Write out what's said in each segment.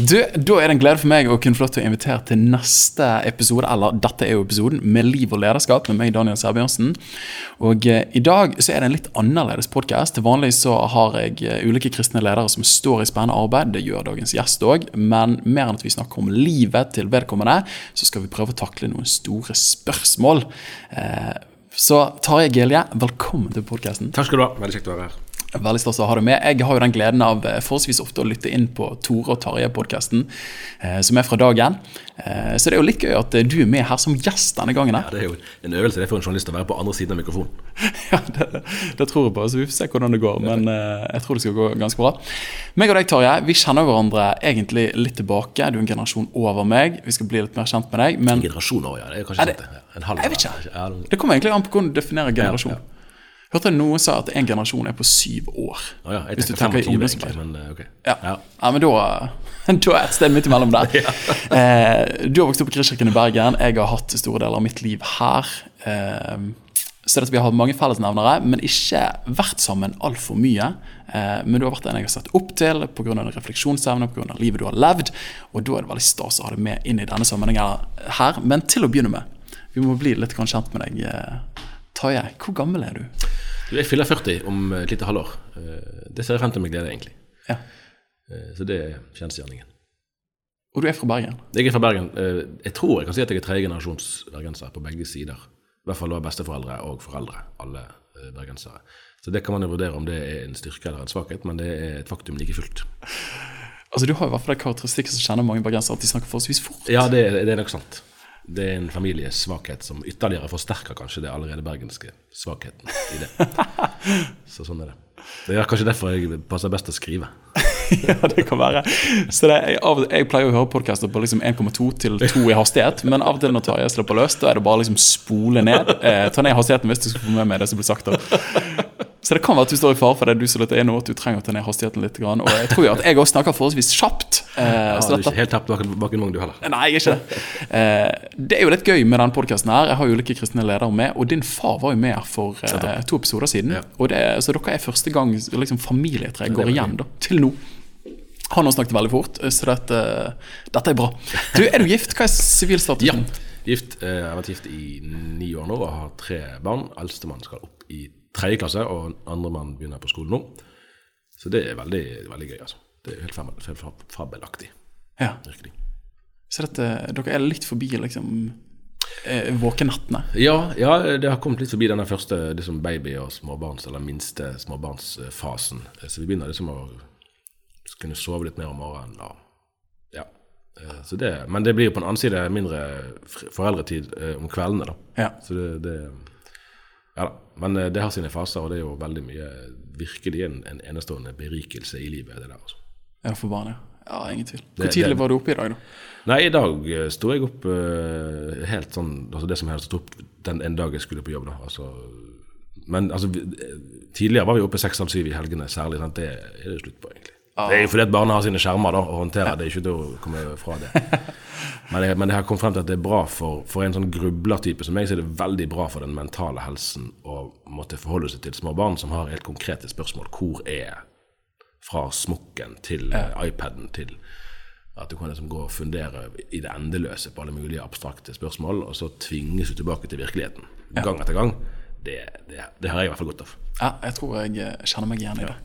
Du, da er det en glede for meg å kunne få lov til å invitere til neste episode, eller dette er jo episoden, med liv og lederskap med meg, Daniel Sæbjørnsen. Og eh, i dag så er det en litt annerledes podkast. Til vanlig så har jeg eh, ulike kristne ledere som står i spennende arbeid. Det gjør dagens gjest òg. Men mer enn at vi snakker om livet til vedkommende, så skal vi prøve å takle noen store spørsmål. Eh, så Tarjei Gelje, velkommen til podkasten. Takk skal du ha. Veldig kjekt å være her. Veldig stas å ha deg med. Jeg har jo den gleden av eh, forholdsvis ofte å lytte inn på Tore og Tarjei-podkasten, eh, som er fra dagen. Eh, så det er jo litt gøy at du er med her som gjest denne gangen. Ja, Det er jo en øvelse det er for en journalist å være på andre siden av mikrofonen. ja, det, det, tror jeg på, så vi får se hvordan det går. Men jeg tror det skal gå ganske bra. Meg og deg, Tarjei, vi kjenner hverandre egentlig litt tilbake. Du er en generasjon over meg. Vi skal bli litt mer kjent med deg. Men... En generasjon over, ja. Det er kanskje er det, en halv Jeg vet ikke. Det kommer egentlig an på hvordan du definerer generasjon. Ja, ja. Hørte noen sa at en generasjon er på syv år. Oh ja, jeg hvis du tenker 25, egentlig, men, eh, okay. ja. Ja. ja. men da, da er et sted midt imellom der. eh, du har vokst opp i Kristkirken i Bergen. Jeg har hatt store deler av mitt liv her. Eh, så vi har hatt mange fellesnevnere, men ikke vært sammen altfor mye. Eh, men du har vært en jeg har sett opp til pga. refleksjonsevne, pga. livet du har levd. Og da er det veldig stas å ha deg med inn i denne sammenhengen her. Men til å begynne med, vi må bli litt kjent med deg. Tarjei, hvor gammel er du? Jeg fyller 40 om et lite halvår. Eh, det ser jeg frem til med glede, egentlig. Ja. Eh, så det er kjensgjerningen. Og du er fra Bergen? Jeg er fra Bergen. Eh, jeg tror jeg kan si at jeg er tredjegenerasjons bergenser på begge sider. I hvert fall besteforeldre og foreldre, alle bergensere. Så det kan man jo vurdere om det er en styrke eller en svakhet, men det er et faktum like fullt. Altså Du har i hvert fall det karakteristikken som kjenner mange bergensere, at de snakker forholdsvis fort. Ja, det, det er nok sant det er en familiesvakhet som ytterligere forsterker kanskje det allerede bergenske svakheten i det. Så sånn er det. Det er kanskje derfor jeg passer best å skrive. ja, det kan være. Så det, jeg, av, jeg, pleier å høre podkaster på liksom 1,2 til 2 i hastighet, men av og til når Tarjei slipper løs, da er det bare liksom spole ned. Eh, ta ned hastigheten hvis du skal få med meg det som blir sagt. Da. Så det kan være at du står i fare for det du som er nå, at du trenger å ta ned hastigheten litt. Og jeg tror jo at jeg også snakker forholdsvis kjapt. Eh, ja, du er ikke helt tapt bak en vogn, du heller. Nei, jeg er ikke det. Eh, det er jo litt gøy med denne podkasten her. Jeg har ulike kristne ledere med, og din far var jo med her for eh, to episoder siden. Ja. Og det, så dere er første gang liksom, familietreet går igjen da, til nå. Han har snakket veldig fort, så dette, dette er bra. Du, Er du gift? Hva er sivilstatusen? Ja, gift. Eh, jeg har vært gift i ni år nå og har tre barn. Eldstemann skal opp i tredje klasse, og andremann begynner på skolen nå. Så det er veldig, veldig gøy. altså. Det er helt, helt fabelaktig. Ja. Virkelig. Så dette, dere er litt forbi liksom eh, våkenattene? Ja, ja, det har kommet litt forbi denne første liksom baby- og småbarns, eller minste småbarnsfasen. Så vi begynner liksom å kunne sove litt mer om morgenen. Og, ja. Eh, så det, men det blir jo på den annen side mindre foreldretid eh, om kveldene, da. Ja. Så det, det ja da. Men eh, det har sine faser, og det er jo veldig mye virkelig en, en enestående berikelse i livet. det der altså. Ja, for barnet. Ja, ingen tvil. Hvor det, tidlig det, var du oppe i dag, da? Nei, i dag eh, sto jeg opp uh, helt sånn altså Det som jeg hadde stått opp den en dag jeg skulle på jobb, da. Altså, men altså, tidligere var vi oppe seks-halv syv i helgene særlig. Sant? Det er det slutt på, egentlig. Det er jo fordi at barna har sine skjermer da, å håndtere. Det er ikke til å komme fra det. Men jeg, men jeg har kommet frem til at det er bra for, for en sånn grublertype som meg, så er det veldig bra for den mentale helsen å måtte forholde seg til små barn som har helt konkrete spørsmål. Hvor er fra smokken til ja. iPaden til at du kan liksom gå og fundere i det endeløse på alle mulige abstrakte spørsmål, og så tvinges du tilbake til virkeligheten gang etter gang. Det, det, det har jeg i hvert fall godt av. Ja, jeg tror jeg kjenner meg igjen i det.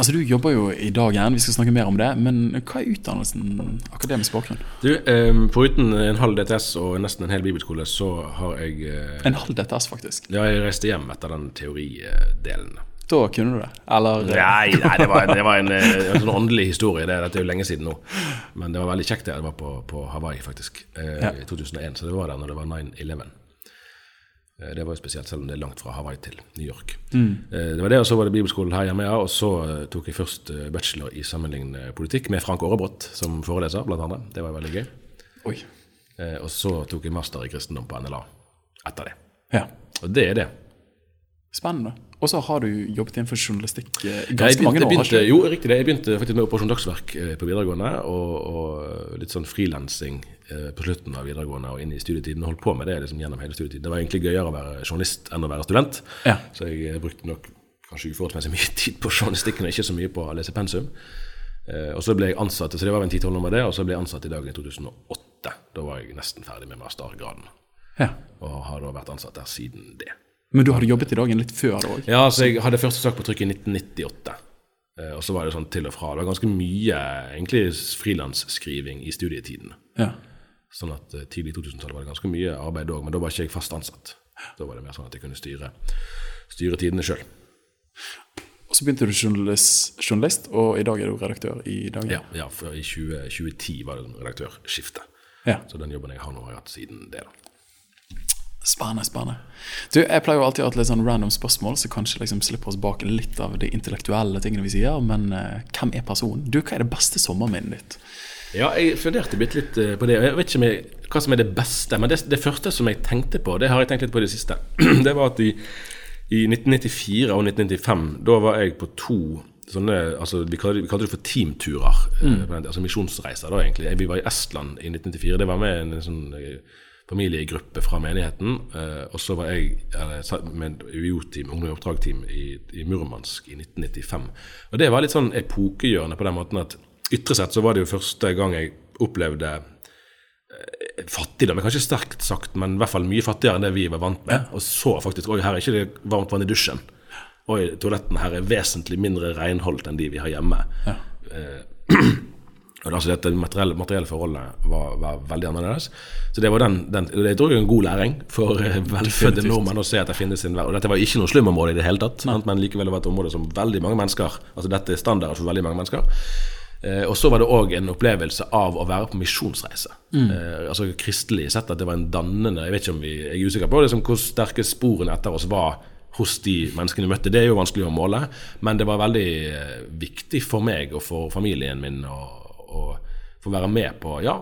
Altså Du jobber jo i dag igjen, vi skal snakke mer om det. Men hva er utdannelsen akademisk bakgrunn? Du, eh, Foruten en halv DTS og nesten en hel bibelskole, så har jeg eh, En halv DTS, faktisk? Ja, jeg reiste hjem etter den teoridelen. Da kunne du det? Eller Nei, nei det var, det var en, en, sånn åndelig historie. Det, dette er jo lenge siden nå. Men det var veldig kjekt. Det det var på, på Hawaii, faktisk. Eh, ja. I 2001. Så det var der når det var 9-11. Eh, det var jo spesielt, selv om det er langt fra Hawaii til New York. Mm. Eh, det var det, og så var det bibelskolen her hjemme, ja, og så eh, tok jeg først bachelor i sammenlignende politikk med Frank Aarebrot som foreleser, blant andre. Det var veldig gøy. Oi. Og så tok jeg master i kristendom på NLA etter det. Ja. Og det er det. Spennende. Og så har du jobbet innenfor journalistikk ganske begynte, mange år. begynte, jo, riktig det. Jeg begynte faktisk med Operasjon Dagsverk eh, på videregående, og, og litt sånn frilansing eh, på slutten av videregående og inn i studietiden. Holdt på med det liksom gjennom hele studietiden. Det var egentlig gøyere å være journalist enn å være student. Ja. Så jeg eh, brukte nok kanskje uforholdsmessig mye tid på journalistikken, og ikke så mye på å lese pensum. Eh, og så ble jeg ansatt, så det var en 10-12 år med det, og så ble jeg ansatt i dag i 2008. Da var jeg nesten ferdig med mastergraden, Ja. og har da vært ansatt der siden det. Men du hadde jobbet i dagen litt før òg? Ja, så jeg hadde første sak på trykk i 1998. Eh, og så var det sånn til og fra. Det var ganske mye egentlig frilansskriving i studietiden. Ja. Sånn at eh, tidlig i 2000-tallet var det ganske mye arbeid òg, men da var ikke jeg fast ansatt. Da var det mer sånn at jeg kunne styre, styre tidene sjøl. Og så begynte du journalist, journalist, og i dag er du redaktør i Dagen. Ja, ja, for i 20, 2010 var det redaktørskifte. Ja. Så den jobben jeg har nå, har jeg hatt siden det. da. Spennende, spennende. Du, Jeg pleier jo alltid å ha et litt sånn random spørsmål, så kanskje liksom slipper oss bak litt av de intellektuelle tingene vi sier. Men uh, hvem er personen? Du, hva er det beste sommerminnet ditt? Ja, jeg funderte litt, litt eh, på det. Jeg vet ikke jeg, hva som er det beste, men det, det første som jeg tenkte på, det har jeg tenkt litt på i det siste. Det var at i, i 1994 og 1995, da var jeg på to sånne altså Vi kalte, det for teamturer, Mm. altså misjonsreiser. da egentlig. Vi var i Estland i 1994. Det var med en, sånn eh, familiegruppe fra menigheten. eh, og så var jeg med UiO-team, Ungdom i oppdrag-team, i, i Murmansk i 1995. Og det var litt sånn epokegjørende på den måten at ytre sett så var det jo første gang jeg opplevde eh, fattigdom kanskje sterkt sagt, men i hvert fall mye fattigere enn det vi var vant med. Og så faktisk Oi, her er ikke det varmt vann i dusjen. Oi, toalettene her er vesentlig mindre renholdt enn de vi har hjemme. Eh, og det, altså dette materielle, materielle forholdet var, var veldig annerledes. Så det var den, den det tror jeg er en god læring for eh, velfødde nordmenn å se at det finnes en verden. Og dette var ikke noe slumområde i det hele tatt, men likevel var det et område som veldig mange mennesker Altså dette er standarder for veldig mange mennesker. Eh, og så var det òg en opplevelse av å være på misjonsreise. Eh, altså Kristelig sett at det var en dannende Jeg vet ikke om vi jeg er usikker på liksom, hvor sterke sporene etter oss var hos de menneskene vi møtte. Det er jo vanskelig å måle, men det var veldig eh, viktig for meg og for familien min å, å få være med på Ja,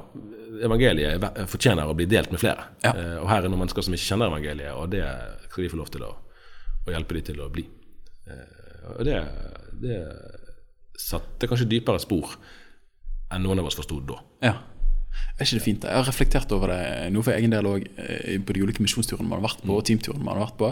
evangeliet fortjener å bli delt med flere. Ja. Eh, og her er noen mennesker som ikke kjenner evangeliet, og det skal vi få lov til å, å hjelpe dem til å bli. Eh, og det, det satte kanskje dypere spor enn noen av oss forsto da. Ja. Er ikke det fint? Jeg har reflektert over det nå for egen del òg, på de ulike misjonsturene man har vært på, og teamturene man har vært på.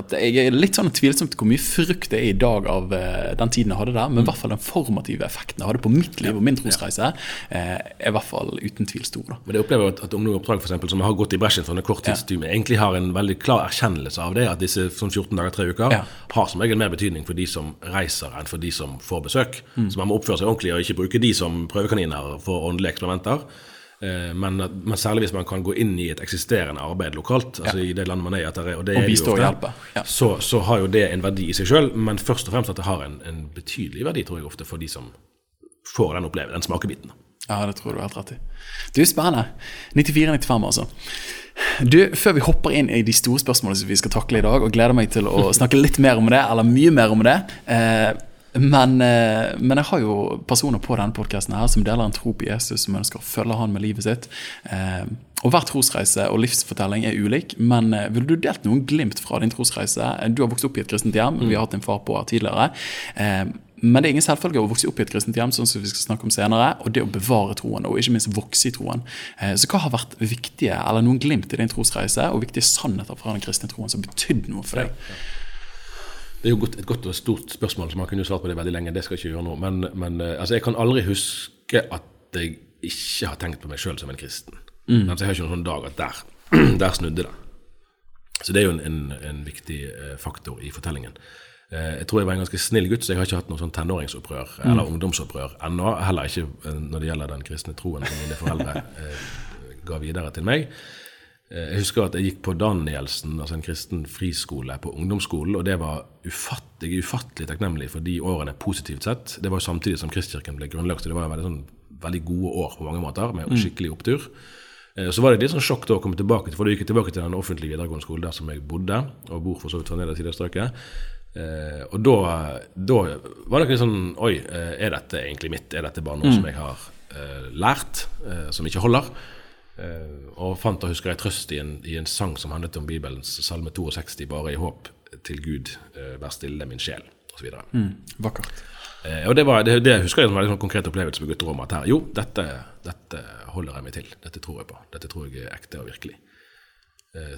At jeg er litt sånn tvilsomt hvor mye frukt det er i dag av eh, den tiden jeg hadde der. Men i hvert fall den formative effekten jeg hadde på mitt liv og min trosreise, eh, er i hvert fall uten tvil stor. da. Men jeg opplever at, at Ungdom i oppdrag, eksempel, som har gått i bresjen for en kort tidstyme, ja. egentlig har en veldig klar erkjennelse av det. At disse sånn 14 dager, tre uker, Ja. har som regel mer betydning for de som reiser, enn for de som får besøk. Mm. Så man må oppføre seg ordentlig og ikke bruke de som prøvekaniner for åndelige eksperimenter. Eh, Men, men særlig hvis man kan gå inn i et eksisterende arbeid lokalt, altså i det landet man er i, og det er, og det Og er det jo ofte, ja. så, så har jo det en verdi i seg sjøl, men først og fremst at det har en, en betydelig verdi, tror jeg ofte, for de som får den opplevelsen, den smakebiten. Ja, det tror du helt rett i. Du, spennende. 94-95, altså. Du, Før vi hopper inn i de store spørsmålene som vi skal takle i dag, og gleder meg til å snakke litt mer om det, eller mye mer om det eh, men, eh, men jeg har jo personer på denne podkasten som deler en tro på Jesus, som ønsker å følge han med livet sitt. Eh, og Hver trosreise og livsfortelling er ulik, men eh, ville du delt noen glimt fra din trosreise? Du har vokst opp i et kristent hjem, vi har hatt en far på her tidligere. Men det er ingen selvfølge å vokse opp i et kristent hjem, sånn som vi skal snakke om senere, og det å bevare troen, og ikke minst vokse i troen. Så hva har vært viktige, eller noen glimt i din trosreise, og viktige sannheter fra den kristne troen som betydde noe for deg? Det er jo et godt og stort spørsmål, så man kunne jo svart på det veldig lenge. Det skal jeg ikke gjøre nå. Men, men eh, altså, jeg kan aldri huske at jeg ikke har tenkt på meg sjøl som en kristen. Altså, jeg har ikke noen sånn dag at der, der snudde det. Så det er jo en, en, en viktig eh, faktor i fortellingen. Eh, jeg tror jeg var en ganske snill gutt, så jeg har ikke hatt noe sånn tenåringsopprør eller ungdomsopprør ennå. Heller ikke når det gjelder den kristne troen som mine foreldre eh, ga videre til meg. Eh, Jeg husker at jeg gikk på Danielsen, altså en kristen friskole på ungdomsskolen, og det var ufattelig, ufattelig takknemlig for de årene positivt sett. Det var jo samtidig som Kristkirken ble grunnlagt, så det var veldig, sånn, veldig gode år på mange måter, med skikkelig opptur. Eh, Så var det litt sånn sjokk da å komme tilbake til, for da gikk jeg tilbake til den offentlige videregående skolen der som jeg bodde, og bor for så vidt fra nede i det strøket. Eh, og da, da var det ikke sånn Oi, er dette egentlig mitt? Er dette bare noe som jeg har lært, som ikke holder? Eh, og fant og husker jeg trøst i en, i en sang som handlet om Bibelens salme 62, 'Bare i håp', til Gud, eh, vær stille min sjel, osv. Mm, vakkert. Eh, og det, var, det, det husker jeg som en veldig sånn konkret opplevelse på gutterommet. At her, jo, dette, dette holder jeg meg til. Dette tror jeg på. Dette tror jeg er ekte og virkelig.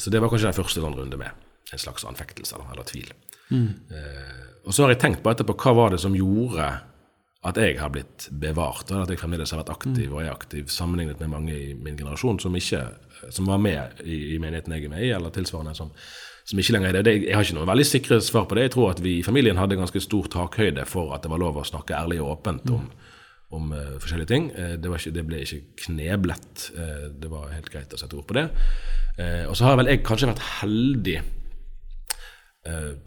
Så det var kanskje den første sånn runde med en slags anfektelse eller, tvil. Eh, og så har jeg tenkt på etterpå hva var det som gjorde at jeg har blitt bevart, og at jeg fremdeles har vært aktiv og er aktiv, sammenlignet med mange i min generasjon som, ikke, som var med i, i menigheten jeg er med i, eller tilsvarende, som, som ikke lenger er det. Jeg har ikke noen veldig sikre svar på det. Jeg tror at vi i familien hadde ganske stor takhøyde for at det var lov å snakke ærlig og åpent om, om uh, forskjellige ting. Uh, det, ikke, det, ble ikke kneblet. Uh, det var helt greit å sette ord på det. og så har vel jeg kanskje vært heldig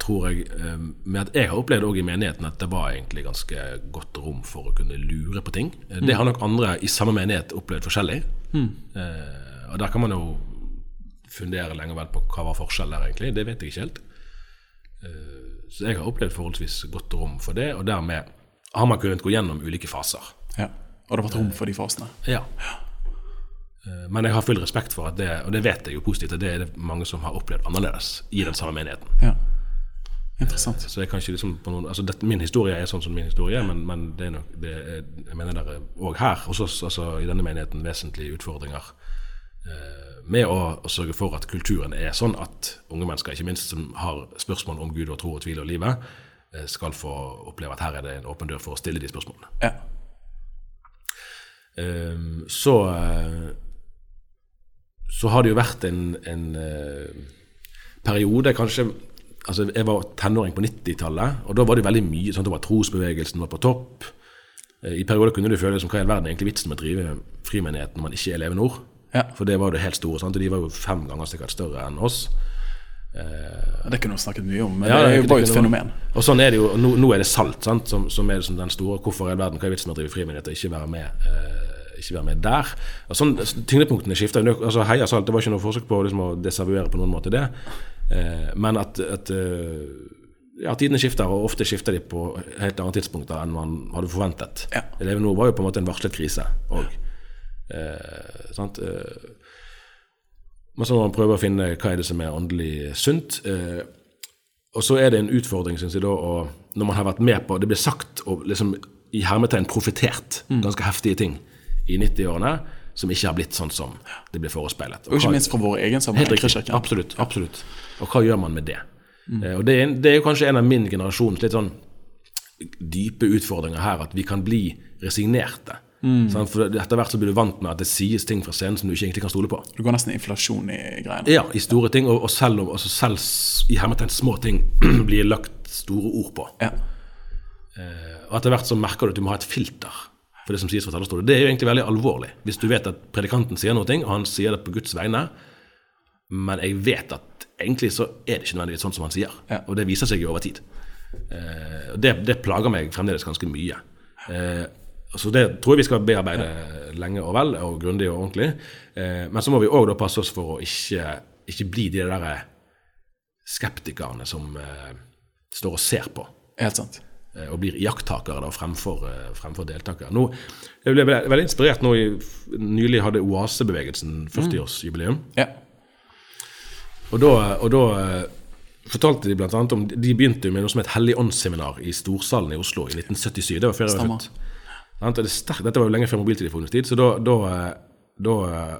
tror jeg, uh, med at jeg har opplevd også i menigheten at det var egentlig ganske godt rom for å kunne lure på ting. Uh, mm. Det har nok andre i samme menighet opplevd forskjellig. Mm. og der kan man jo fundere lenge vel på hva var forskjellen der, egentlig. Det vet jeg ikke helt. så jeg har opplevd forholdsvis godt rom for det, og dermed har man kunnet gå gjennom ulike faser. Ja, Og det har vært rom for de fasene? Ja. Ja. Men jeg har full respekt for at det, og det vet jeg jo positivt, at det er det mange som har opplevd annerledes i den samme menigheten. Ja. Interessant. Så jeg kan ikke liksom noen, altså det, Min historie er sånn som min historie men, men det er nok, det er, jeg mener det er òg her hos oss, altså i denne menigheten, vesentlige utfordringer eh, med å, å, sørge for at kulturen er sånn at unge mennesker, ikke minst som har spørsmål om Gud og tro og tvil og livet, eh, skal få oppleve at her er det en åpen dør for å stille de spørsmålene. Ja. Um, så så har det jo vært en, en uh, periode, kanskje altså Jeg var tenåring på 90-tallet, og da var det veldig mye. sånn at det var Trosbevegelsen var på topp. Uh, I perioder kunne du føle som hva i all verden er egentlig vitsen med å drive frimenighet når man ikke er Leve? Ja. For det var jo det helt store. Sant? og De var jo fem ganger sikkert større enn oss. Uh, det kunne vi snakket mye om, men ja, det er jo bare et fenomen. Og sånn er det jo, Nå, nå er det salt, sant? Som, som er liksom den store Hvorfor i all verden hva er vitsen med å drive frimenighet og ikke være med? Uh, ikke være med der. Og sånn, tyngdepunktene skifta. Altså, Heia Salt det var ikke noe forsøk på liksom, å desavuere på noen måte det, eh, men at, at eh, ja, tidene skifter, og ofte skifter de på helt andre tidspunkter enn man hadde forventet. Ja. Eleven nå var jo på en måte en varslet krise òg. Eh, sant? Eh, men så må man prøve å finne hva er det som er åndelig sunt. Eh, og så er det en utfordring, syns jeg, da, og når man har vært med på Det blir sagt og liksom i hermetegn profetert mm. ganske heftige ting i 90-årene som ikke har blitt sånn som det ble forespeilet. Og, og ikke minst fra vår egen sammenheng. Absolutt. absolutt. Og hva gjør man med det? Mm. og det er, det er, jo kanskje en av min generasjons litt sånn dype utfordringer her, at vi kan bli resignerte. Mm. Sånn, for Etter hvert så blir du vant med at det sies ting fra scenen som du ikke egentlig kan stole på. Du går nesten inflasjon i greiene. Ja, i store ting. Og, og selv, altså selv, i hermetegn små ting blir lagt store ord på. Ja. Eh, og etter hvert så merker du at du må ha et filter for det som sies fra talerstolen. Det er jo egentlig veldig alvorlig. Hvis du vet at predikanten sier noe, og han sier det på Guds vegne, men jeg vet at egentlig så er det ikke nødvendigvis sånn som han sier. Ja. Og det viser seg jo over tid. Eh, det, det, plager meg fremdeles ganske mye. Eh, så det tror jeg vi skal bearbeide ja. lenge og vel, og grundig og ordentlig. Eh, men så må vi òg passe oss for å ikke, ikke bli de der skeptikerne som eh, står og ser på. Helt sant. Eh, og blir iakttakere fremfor, eh, fremfor deltakere. Nå, jeg ble veldig inspirert nå i, Nylig hadde Oasebevegelsen 40-årsjubileum. Mm. Ja. Og da, og da eh, fortalte de blant annet om De begynte med noe som het Hellig åndsseminar i Storsalen i Oslo i 1977. Det var før jeg var født. Dette var jo lenge før mobiltelefonens tid, så da, da, da,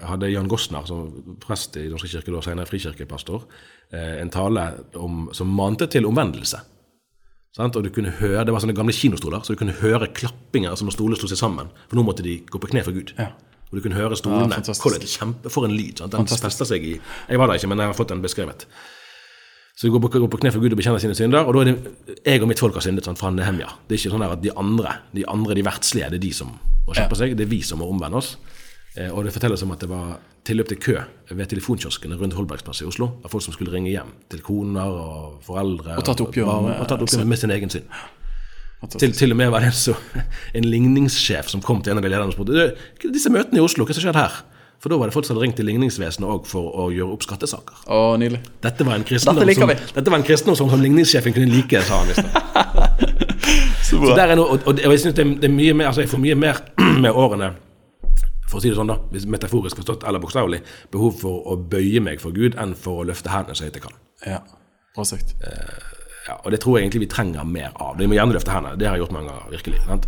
hadde Jan Gossner, som prest i Norske kirke, da senere frikirkepastor, en tale om, som mante til omvendelse. Sant? Og du kunne høre, Det var sånne gamle kinostoler, så du kunne høre klappinger altså når stoler slo seg sammen. For nå måtte de gå på kne for Gud. Ja. Og du kunne høre stolene. Ja, kjempe, for en lyd. Sant? Den fester seg i Jeg var der ikke, men jeg har fått den beskrevet. Så du går på, går på kne for Gud og bekjenner sine synder, og da er det jeg og mitt folk har syndet sant, fra Nehemja. Det er ikke sånn at de andre, de andre, de verdslige, det er de som må skjerpe seg. Det er vi som må omvende oss. Eh, og det fortelles om at det var tilløp til kø ved telefonkioskene rundt Holbergsplass i Oslo. Av folk som skulle ringe hjem til koner og foreldre. Og tatt oppgjør med, og tatt oppgjør med sin egen synd. Til, til, og med var det en, så, en ligningssjef som kom til en av de lederne og spurte disse møtene i Oslo, hva som skjedde her? For da var det folk som hadde ringt til ligningsvesenet òg for å gjøre opp skattesaker. Å, nydelig. Dette var en kristendom som, dette var en kristendom som, som ligningssjefen kunne like, sa han visst. så, så der er noe, og, og, jeg synes det, er mye mer, altså jeg får mye mer med årene for å si det sånn da, hvis metaforisk forstått eller bokstavelig, behov for å bøye meg for Gud enn for å løfte hendene så høyt jeg kan. Ja. Bra sagt. Ja, og det tror jeg egentlig vi trenger mer av. Vi må gjerne løfte hendene. Det har jeg gjort mange ganger, virkelig. Sant?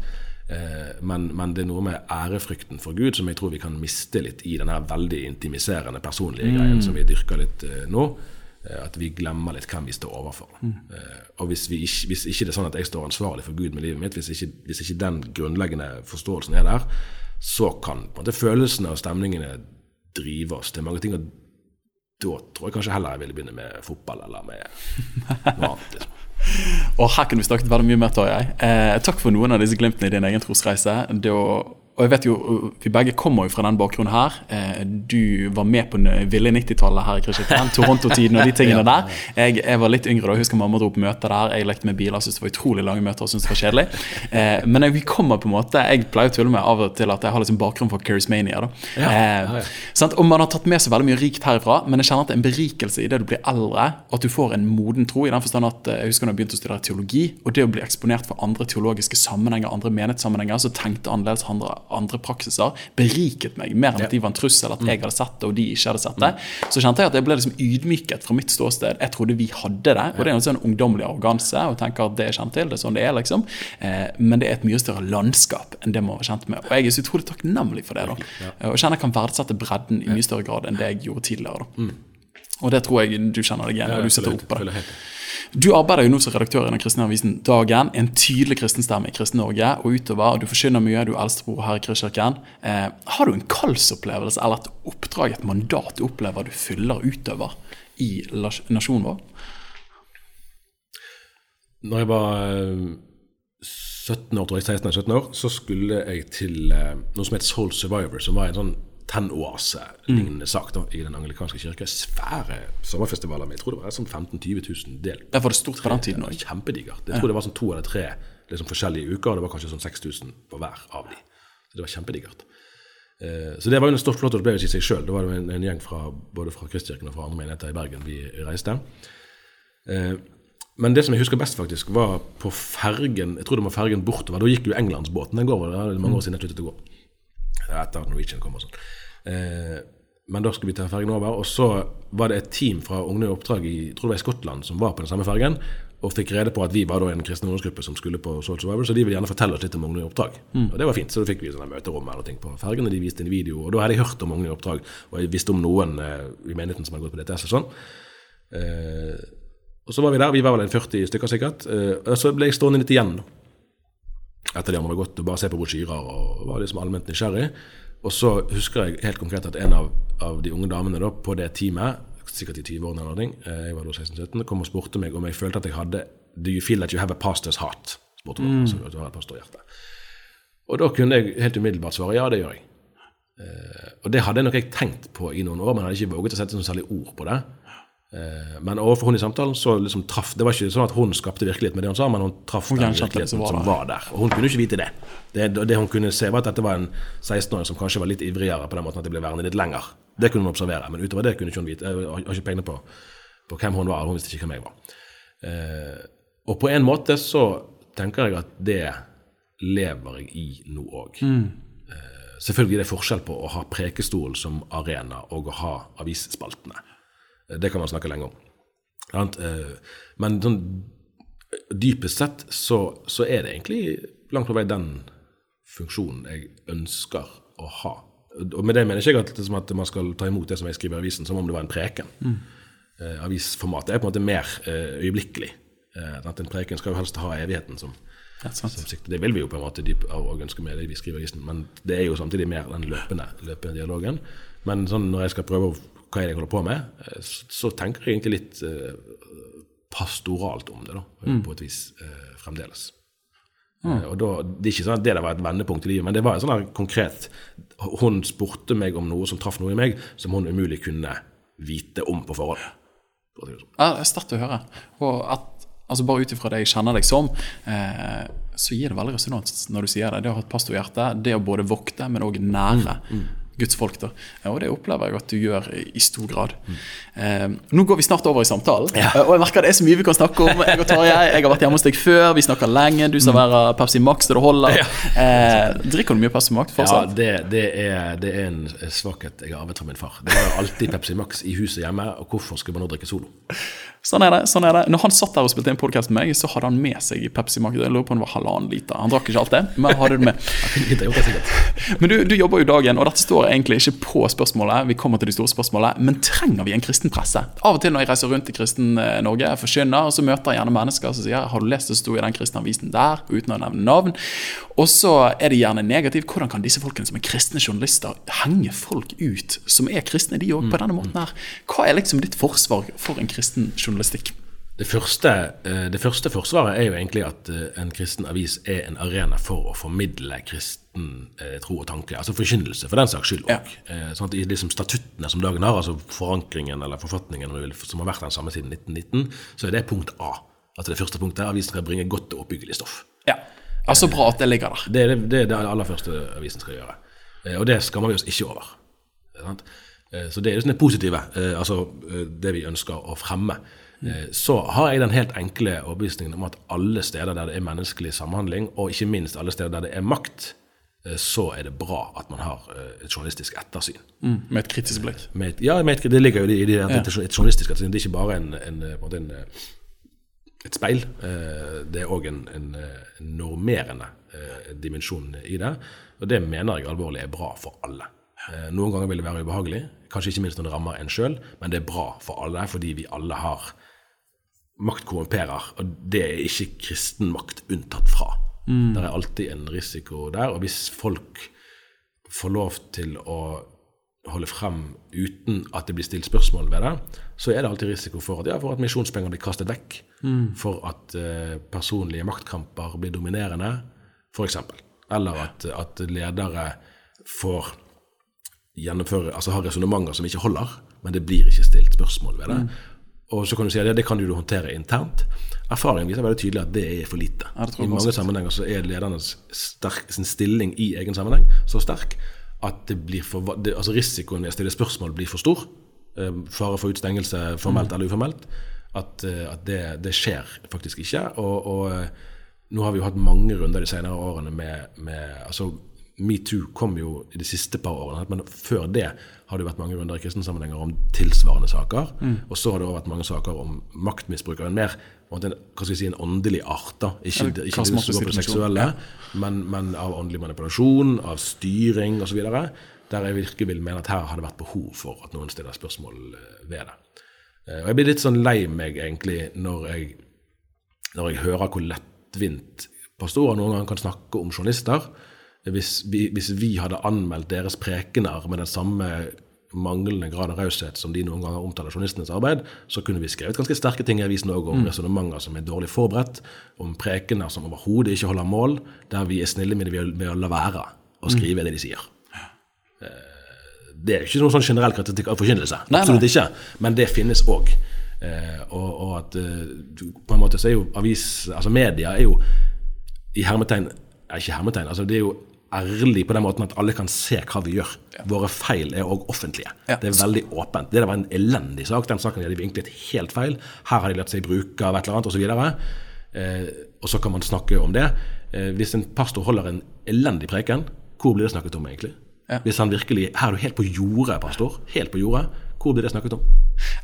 Eh, Men, men det er noe med ærefrykten for Gud som jeg tror vi kan miste litt i den her veldig intimiserende personlige greien som vi dyrker litt eh, nå. Eh, At vi glemmer litt hvem vi står overfor. Eh, Og hvis, vi ikke, hvis ikke det er sånn at jeg står ansvarlig for Gud med livet mitt, hvis ikke, hvis ikke den grunnleggende forståelsen er der, så kan på en måte følelsene og stemningene drive oss til mange ting. Og da tror jeg kanskje heller jeg ville begynne med fotball eller med noe annet. liksom. Og her kunne vi snakket veldig mye mer, Tarjei. Eh, takk for noen av disse glimtene i din egen trosreise. Det å, og jeg vet jo, Vi begge kommer jo fra den bakgrunnen her. Eh, du var med på ville 90-tallet her i Kristiansand. Toronto-tiden og de tingene der. Jeg, jeg var litt yngre da. Jeg husker mamma dro på møter der. Jeg lekte med biler, syntes det var utrolig lange møter og syntes det var kjedelig. Eh, men jeg, vi kommer på en måte Jeg pleier å tulle med av og til at jeg har liksom bakgrunn for Charismania. Ja, Eh, ja, ja. Og Man har tatt med seg veldig mye rikt herifra, men jeg kjenner at det er en berikelse i det du blir eldre, og at du får en moden tro. i den forstand at eh, Jeg husker da jeg begynte å studere teologi, og det å bli eksponert for andre teologiske sammenhenger, andre menighetssammenhenger, så tenkte annerledes andre, andre praksiser, beriket meg mer enn at de var en trussel, at jeg hadde sett det og de ikke hadde sett det. Så kjente jeg at jeg ble liksom ydmyket fra mitt ståsted. Jeg trodde vi hadde det, og det er en sånn ungdommelig arroganse og tenker at det er kjent til, det er sånn det er, liksom. Eh, men det er et mye større landskap enn det man var kjent med. Og jeg er så utrolig takknemlig for det. da. Eh, Og kjenner jeg kan verdsette bredden i mye større grad enn det jeg gjorde tidligere. da. Og det tror jeg du kjenner deg igjen når du sitter oppe på det. Du arbeider jo nå som redaktør i den kristne avisen Dagen, en tydelig kristenstemme i Kristen-Norge og utover. og Du forkynner mye, du er eldstebror her i Kristkirken. Eh, har du en kallsopplevelse eller et oppdrag, et mandat du opplever du fyller utover i nasjonen vår? Når jeg var eh, 17 år, tror jeg, 16 eller 17 år, så skulle jeg til eh, noe som het Soul Survivor, som var en sånn tennoase-lignende sak da, i den anglikanske kirke. Svære sommerfestivaler med jeg tror det var sånn 15 000-20 000 del. Det var det stort på den tiden òg. Kjempedigert. Jeg tror det var sånn to eller tre liksom, forskjellige uker, og det var kanskje sånn 6000 på hver av de. Så det var kjempedigert. Eh, Så det var jo en stor flott opplevelse i seg sjøl. Det var en, en gjeng fra, både fra Kristkirken og fra andre menigheter i Bergen vi reiste. Eh, Men det som jeg husker best, faktisk, var på fergen Jeg tror det var fergen bortover. Da gikk jo Englandsbåten. Den går over, det er mange år siden jeg sluttet å gå. Etter at Norwegian kom og sånn. Eh, Men da skulle vi ta fergen over, og så var det et team fra Ungdom i oppdrag i tror det var i Skottland som var på den samme fergen, og fikk rede på at vi var da en kristen ungdomsgruppe som skulle på Soul Survivor, så de ville gjerne fortelle oss litt om Ungdom i oppdrag. Og det var fint, så da fikk vi sånne møterom eller ting på fergen, og de viste en video, og da hadde jeg hørt om Ungdom i oppdrag, og jeg visste om noen eh, i menigheten som hadde gått på DTS og sånn. Eh, og så var vi der, vi var vel en 40 stykker sikkert, eh, og så ble jeg stående litt igjen etter de andre var gått og bare se på brosjyrer og var liksom allment nysgjerrig. Og så husker jeg helt konkret at en av, av de unge damene da, på det teamet, sikkert i 20-årene eller noe, eh, jeg var da 16-17, kom og spurte meg om jeg følte at jeg hadde Do you feel that you have a pastor's heart? spurte hun. Altså, at du har et pastorhjerte. Og da kunne jeg helt umiddelbart svare ja, det gjør jeg. Eh, og det hadde jeg nok jeg tenkt på i noen år, men hadde ikke våget å sette noe særlig ord på det. Eh, men overfor hun i samtalen så liksom traff Det var ikke sånn at hun skapte virkelighet med det hun sa, men hun traff den virkeligheten som var som der. var der. Og hun kunne ikke vite det. det. Det hun kunne se, var at dette var en 16-åring som kanskje var litt ivrigere på den måten at de ble værende litt lenger. Det kunne hun observere, men utover det kunne ikke hun vite. Jeg har ikke peiling på, på hvem hun var, hun visste ikke hvem jeg var. Eh, og på en måte så tenker jeg at det lever jeg i nå òg. Eh, selvfølgelig er det forskjell på å ha Prekestolen som arena og å ha avisspaltene. Det kan man snakke lenge om. Eh, Men sånn, dypest sett så, så er det egentlig langt på vei den funksjonen jeg ønsker å ha. Og med det mener jeg ikke at, liksom at man skal ta imot det som jeg skriver i avisen, som om det var en preken. Eh, avisformatet er på en måte mer eh, øyeblikkelig. Eh, at en preken skal jo helst ha evigheten som, som sikte. Det vil vi jo på en måte dyp, og ønske med det vi skriver i avisen, men det er jo samtidig mer den løpende, løpende dialogen. Men sånn når jeg skal prøve å, hva er det jeg holder på med, eh, så, så tenker jeg egentlig litt eh, pastoralt om det, da, på et vis eh, fremdeles. Eh, Og da, Det er ikke sånn at det der var et vendepunkt i livet, men det var en sånn konkret Hun spurte meg om noe som traff noe i meg, som hun umulig kunne vite om på forhånd. sånn. Ja, det er sterkt å høre. Og at, altså Bare ut ifra det jeg kjenner deg som, eh, så gir det veldig resonans når du sier det. Det å ha et pastorhjerte, det å både vokte, men òg nære Guds folk. da. Og det opplever jeg at du gjør i, stor grad. Eh, nå går vi snart over i samtalen, ja. og jeg merker det er så mye vi kan snakke om. Jeg og Tarjei, jeg har vært hjemme hos deg før, vi snakker lenge. Du serverer Pepsi Max til det holder. Eh, drikker du mye Pepsi Max Ja, det, det, er, det er en svakhet jeg har arvet fra min far. Det var alltid Pepsi Max i huset hjemme, og hvorfor skulle man nå drikke Solo? Sånn er det. sånn er det. Når han satt der og spilte en podkast med meg, så hadde han med seg Pepsi-markedet. Jeg lurer på om det var halvannen liter. Han drakk ikke alt det, men hadde det med. men du, du, jobber jo dagen, og dette står egentlig ikke på spørsmålet. Vi kommer til de store spørsmålene, Men trenger vi en kristen presse? Av og til når jeg reiser rundt i kristen eh, Norge, forkynner, så møter jeg gjerne mennesker som sier 'Har du lest det sto i den kristne avisen der?' uten å nevne navn. Og så er det gjerne negativt. Hvordan kan disse folkene som er kristne journalister, henge folk ut som er kristne, de òg, på denne måten her? Hva er liksom ditt forsvar for en kristen journalistikk? Det første, eh, det første, forsvaret er jo egentlig at eh, en kristen avis er en arena for å formidle kristen eh, tro og tanke. Altså forkynnelse, for den saks skyld òg. Ja. Sånn I liksom statuttene som dagen har, altså forankringen eller forfatningen som har vært den samme siden 1919, så er det punkt A. Altså det første punktet er avisen skal bringe godt og oppbyggelig stoff. Ja, altså Bra at det ligger der. Det er det, det, er det aller første avisen skal gjøre. Og det skammer vi oss ikke over. Så det er det positive, altså det vi ønsker å fremme. Eh, så har jeg den helt enkle overbevisningen om at alle steder der det er menneskelig samhandling, og ikke minst alle steder der det er makt, eh, så er det bra at man har eh, et journalistisk ettersyn. Mm, med et kritisk blikk? ja, et, det ligger jo i det, det, et journalistisk ettersyn. Det er ikke bare en, en, en, et speil. Det er òg en, en, normerende dimensjon i det. Og det mener jeg alvorlig er bra for alle. Noen ganger vil det være ubehagelig, kanskje ikke minst når det rammer en sjøl, men det er bra for alle fordi vi alle har makt korrumperer, og det er ikke kristen makt unntatt fra. Mm. Det er alltid en risiko der. Og hvis folk får lov til å holde frem uten at det blir stilt spørsmål ved det, så er det alltid risiko for at, ja, for at misjonspenger blir kastet vekk. Mm. For at eh, personlige maktkamper blir dominerende, f.eks. Eller at, at, ledere får gjennomføre, altså har resonnementer som ikke holder, men det blir ikke stilt spørsmål ved det. Mm. Og så kan du si at ja, det kan du håndtere internt. Erfaringen viser veldig tydelig at det er for lite. I mange sammenhenger så er ledernes sterk, sin stilling i egen sammenheng så sterk at det blir for, det, altså risikoen ved å stille spørsmål blir for stor. Uh, fare for utstengelse, formelt mm. eller uformelt. At, uh, at det, det, skjer faktisk ikke. Og, og uh, nå har vi jo hatt mange runder de senere årene med, med altså Metoo kom jo i de siste par årene, men før det har det vært mange runder i kristne sammenhenger om tilsvarende saker. Mm. Og så har det også vært mange saker om maktmisbruk av en mer hva skal jeg si, en åndelig art. da, Ikke, ja, ikke det som går på det seksuelle, ja. men, men, av åndelig manipulasjon, av styring osv. Der jeg virkelig vil mene at her har det vært behov for at noen stiller spørsmål eh, ved det. Eh, og Jeg blir litt sånn lei meg egentlig når jeg, når jeg hører hvor lettvint pastorer noen ganger kan snakke om journalister hvis vi, hvis vi, hadde anmeldt deres prekener med den samme manglende grad av raushet som de noen ganger omtaler journalistenes arbeid, så kunne vi skrevet ganske sterke ting i avisen òg om mm. resonnementer som er dårlig forberedt, om prekener som overhodet ikke holder mål, der vi er snille med det ved å la være å mm. skrive mm. det de sier. Det er ikke noen sånn generell kritikk av forkynnelse. Absolutt ikke. Men det finnes òg. Eh, og, og, at eh, på en måte så er jo avis, altså media er jo i hermetegn Ikke hermetegn, altså det er jo ærlig på den måten at alle kan se hva vi gjør. Ja. Våre feil er òg offentlige. Ja. Det er veldig åpent. Det var en elendig sak. Den saken hadde egentlig et helt feil. Her har de latt seg bruke av et eller annet osv. Eh, og så kan man snakke om det. Eh, hvis en pastor holder en elendig preken, hvor blir det snakket om egentlig? Hvis han virkelig Her er du helt på jordet, pastor. Helt på jordet. Hvor blir det snakket om?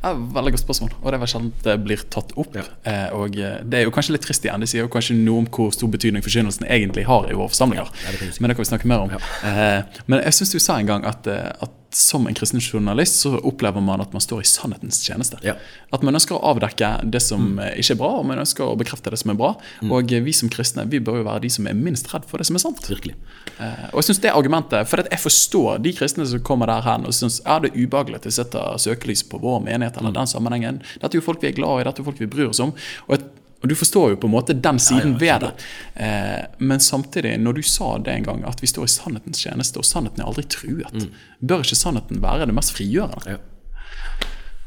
Ja, veldig godt spørsmål, og det er vel sjelden det blir tatt opp. Ja. Eh, og eh, Det er jo kanskje litt trist igjen. Det sier jo kanskje noe om hvor stor betydning forkynnelsen egentlig har i våre forsamlinger. Ja, det men det kan vi snakke mer om. Eh, men jeg syns du sa en gang at, eh, at som en kristen journalist så opplever man at man står i sannhetens tjeneste. Ja. At man ønsker å avdekke det som mm. ikke er bra, og man ønsker å bekrefte det som er bra. Mm. Og vi som kristne vi bør jo være de som er minst redd for det som er sant. Virkelig. Eh, og jeg synes det argumentet, For jeg forstår de kristne som kommer der hen og syns ja, det er ubehagelig at de setter søkelys på vår menighet eller den sammenhengen. Dette er jo folk vi er glad i, dette er folk vi bryr oss om. og et og Du forstår jo på en måte den siden ja, ved det. Eh, men samtidig, når du sa det en gang, at vi står i sannhetens tjeneste, og sannheten er aldri truet, mm. bør ikke sannheten være det mest frigjørende? Ja.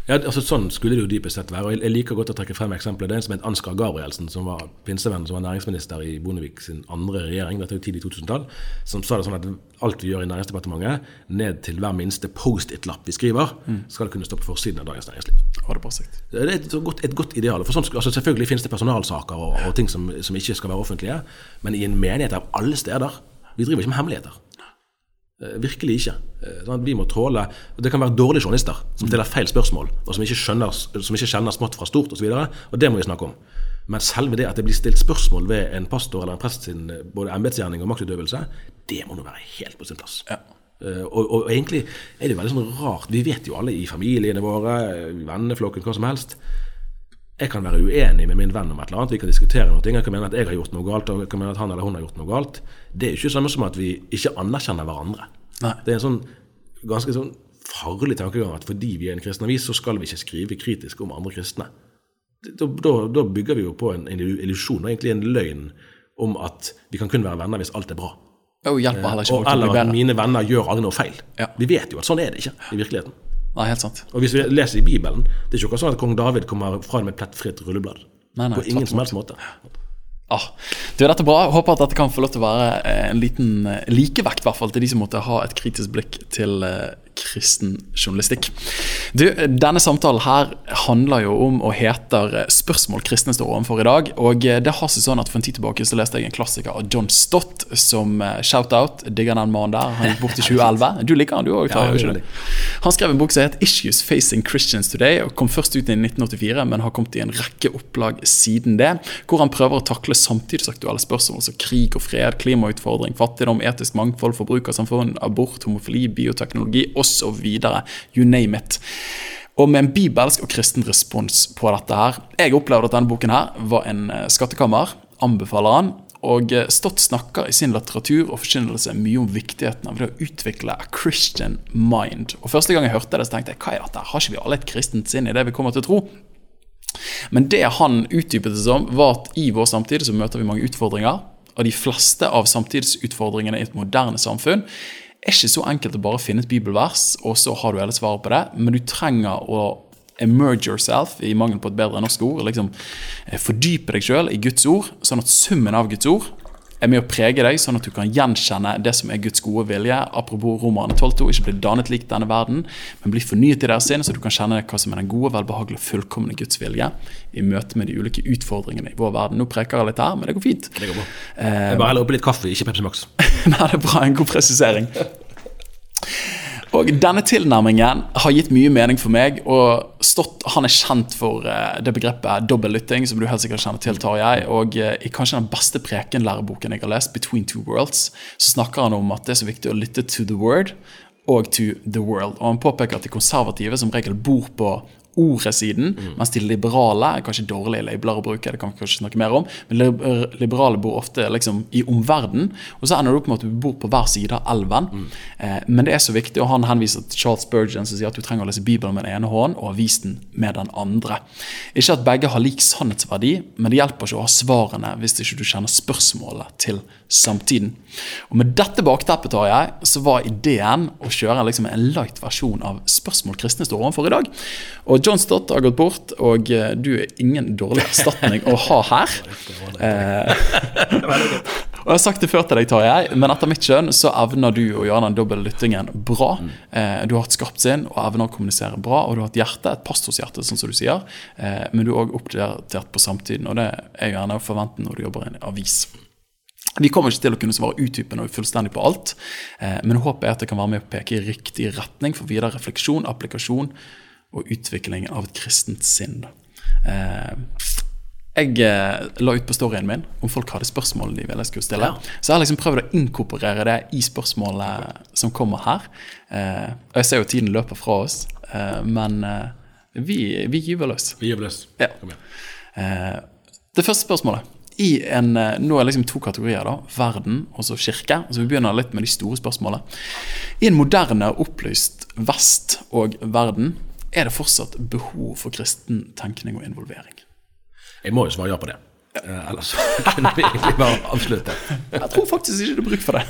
Ja, altså Sånn skulle det jo dypest sett være. og Jeg liker godt å trekke frem eksempler. Det er en som het Ansgar Gabrielsen, som var pinsevenn, som var næringsminister i Bondevik sin andre regjering, dette er jo tidlig 2000-tall, som sa det sånn at alt vi gjør i Næringsdepartementet, ned til hver minste Post-It-lapp vi skriver, mm. skal kunne stå på forsiden av Dagens Næringsliv. Har det, sagt. det er et godt, et godt ideal. For sånn, altså Selvfølgelig finnes det personalsaker og, og ting som, som, ikke skal være offentlige, men i en menighet av alle steder Vi driver ikke med hemmeligheter. Eh, virkelig ikke. Eh, sånn vi må tåle Det kan være dårlige journalister som stiller feil spørsmål, og som ikke, skjønner, som ikke kjenner smått fra stort osv. Og, så og det må vi snakke om. Men selve det at det blir stilt spørsmål ved en pastor eller en prest sin eh, både embetsgjerning og maktutøvelse, det må nå være helt på sin plass. Ja. Og, og, egentlig er det veldig sånn rart Vi vet jo alle i familiene våre, venneflokken, hva som helst. Jeg kan være uenig med min venn om et eller annet, vi kan diskutere noe. Jeg kan mene at jeg har gjort noe galt, og jeg kan mene at han eller hun har gjort noe galt. Det er jo ikke samme som at vi ikke anerkjenner hverandre. Nei. Det er en sånn ganske sånn farlig tankegang at fordi vi er en kristen avis, så skal vi ikke skrive kritisk om andre kristne. Da, da, da bygger vi jo på en, en illusjon, og egentlig en løgn, om at vi kan kun være venner hvis alt er bra. Og hjelper heller ikke Og, folk eller at mine venner gjør aldri noe feil. Ja. Vi vet jo at sånn er det ikke i virkeligheten. Nei, helt sant. Og hvis vi leser i Bibelen, det er ikke sånn at kong David kommer fra det med plettfritt rulleblad. Nei, nei, På ingen som helst måte. Ah, du, dette er bra. Håper at dette kan få lov til å være eh, en liten eh, likevekt hvert fall, til de som måtte ha et kritisk blikk til eh, kristen journalistikk. Du, Denne samtalen her handler jo om og heter eh, 'Spørsmål kristne står overfor i dag'. og eh, det har seg sånn at For en tid tilbake så leste jeg en klassiker av John Stott som eh, shout-out. Digger den mannen der. Han gikk bort i 2011. Du liker han, du òg? Ja. Han skrev en bok som het 'Issues Facing Christians Today', og kom først ut i 1984, men har kommet i en rekke opplag siden det, hvor han prøver å takle samtidsaktuelle spørsmål som krig og fred, klimautfordring, fattigdom, etisk mangfold, forbrukersamfunn, abort, homofili, bioteknologi osv. You name it. Og med en bibelsk og kristen respons på dette her. Jeg opplevde at denne boken her var en eh, skattekammer. Anbefaler han. Og eh, Stott snakker i sin litteratur og forkynnelse mye om viktigheten av det å utvikle a Christian mind. Og Første gang jeg hørte det, så tenkte jeg hva er dette? Har ikke vi alle et kristent sinn i det vi kommer til å tro? Men det han utdypet det som, var at i vår samtid så møter vi mange utfordringer. Og de fleste av samtidsutfordringene i et moderne samfunn er ikke så enkelt å bare finne et bibelvers, og så har du hele svaret på det. Men du trenger å emerge yourself, i mangel på et bedre norsk ord. liksom eh, Fordype deg sjøl i Guds ord, sånn at summen av Guds ord er med å prege deg, sånn at du kan gjenkjenne det som er Guds gode vilje. Apropos Romerne 12,2, ikke bli dannet lik denne verden, men bli fornyet i deres sinn, så du kan kjenne hva som er den gode, velbehagelige, fullkomne Guds vilje i møte med de ulike utfordringene i vår verden. Nå preker jeg litt her, men det går fint. Det går bra. Jeg bare heller oppi litt kaffe, ikke Pepsi Max. Nei, det er bra, en god presisering. Og denne tilnærmingen har gitt mye mening for meg, og Stott han er kjent for eh, det begrepet dobbellytting, som du helt sikkert kjenner til, Tarjei. Og eh, i kanskje den beste prekenlæreboken jeg har lest, 'Between Two Worlds', så snakker han om at det er så viktig å lytte to the word og to the world. Og han påpeker at de konservative som regel bor på ordet-siden, mens de liberale er kanskje dårlige labeler å bruke, det kan vi kanskje snakke mer om, men liber- liberale bor ofte liksom i omverden, og så ender det opp med at du bor på hver side av elven. Eh, men det er så viktig, og han henviser til Charles Spurgeon som sier at du trenger å lese Bibelen med den ene hånden og avisen med den andre. Ikke at begge har lik sannhetsverdi, men det hjelper ikke å ha svarene hvis ikke du kjenner spørsmålet til samtiden. Og med dette bakteppet tar jeg, så var ideen å kjøre liksom en light versjon av spørsmål kristne står overfor i dag. Og John Stott har gått bort, og eh, du er ingen dårlig erstatning å ha her. Eh, og jeg har sagt det før til deg, Tarjei, men etter mitt skjønn så evner du å gjøre den doble lyttingen bra. Eh, du har et skarpt sinn og evner å kommunisere bra, og du har et hjerte, et pastorshjerte, sånn som du sier. Men du er òg oppdatert på samtiden, og det er jo gjerne å forvente når du jobber i en avis. Vi kommer ikke til å kunne svare utdypende og fullstendig på alt, men håpet er at det kan være med å peke i riktig retning for videre refleksjon, applikasjon og utvikling av et kristent sinn. Eh, jeg eh, la ut på storyen min om folk hadde spørsmål de ville jeg skulle stille. Så jeg har liksom prøvd å inkorporere det i spørsmålet som kommer her. Eh, og jeg ser jo tiden løper fra oss, men vi, vi gyver løs. Vi gyver løs. Ja. Kom igjen. Det første spørsmålet. I en, nå er det liksom to kategorier. da, Verden og så kirke. Så Vi begynner litt med de store spørsmålene. I en moderne, opplyst vest og verden er det fortsatt behov for kristen tenkning og involvering. Jeg må jo svare ja på det. Eh, ellers kunne vi egentlig bare avslutte. Jeg tror faktisk ikke det er bruk for det.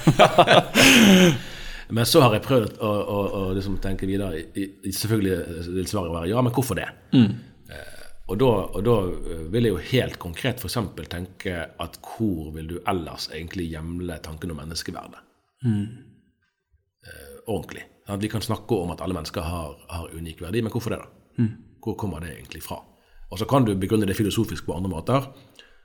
Men så har jeg prøvd å, å, å liksom tenke videre. Selvfølgelig vil svaret være ja, men hvorfor det? Eh, og, da, og da eh, vil jeg jo helt konkret f.eks. tenke at hvor vil du ellers egentlig hjemle tanken om menneskeverdet? Eh, ordentlig. Vi kan snakke om at alle mennesker har, har unik verdi, men hvorfor det, da? Hvor kommer det egentlig fra? Og så kan du begrunne det filosofisk på andre måter,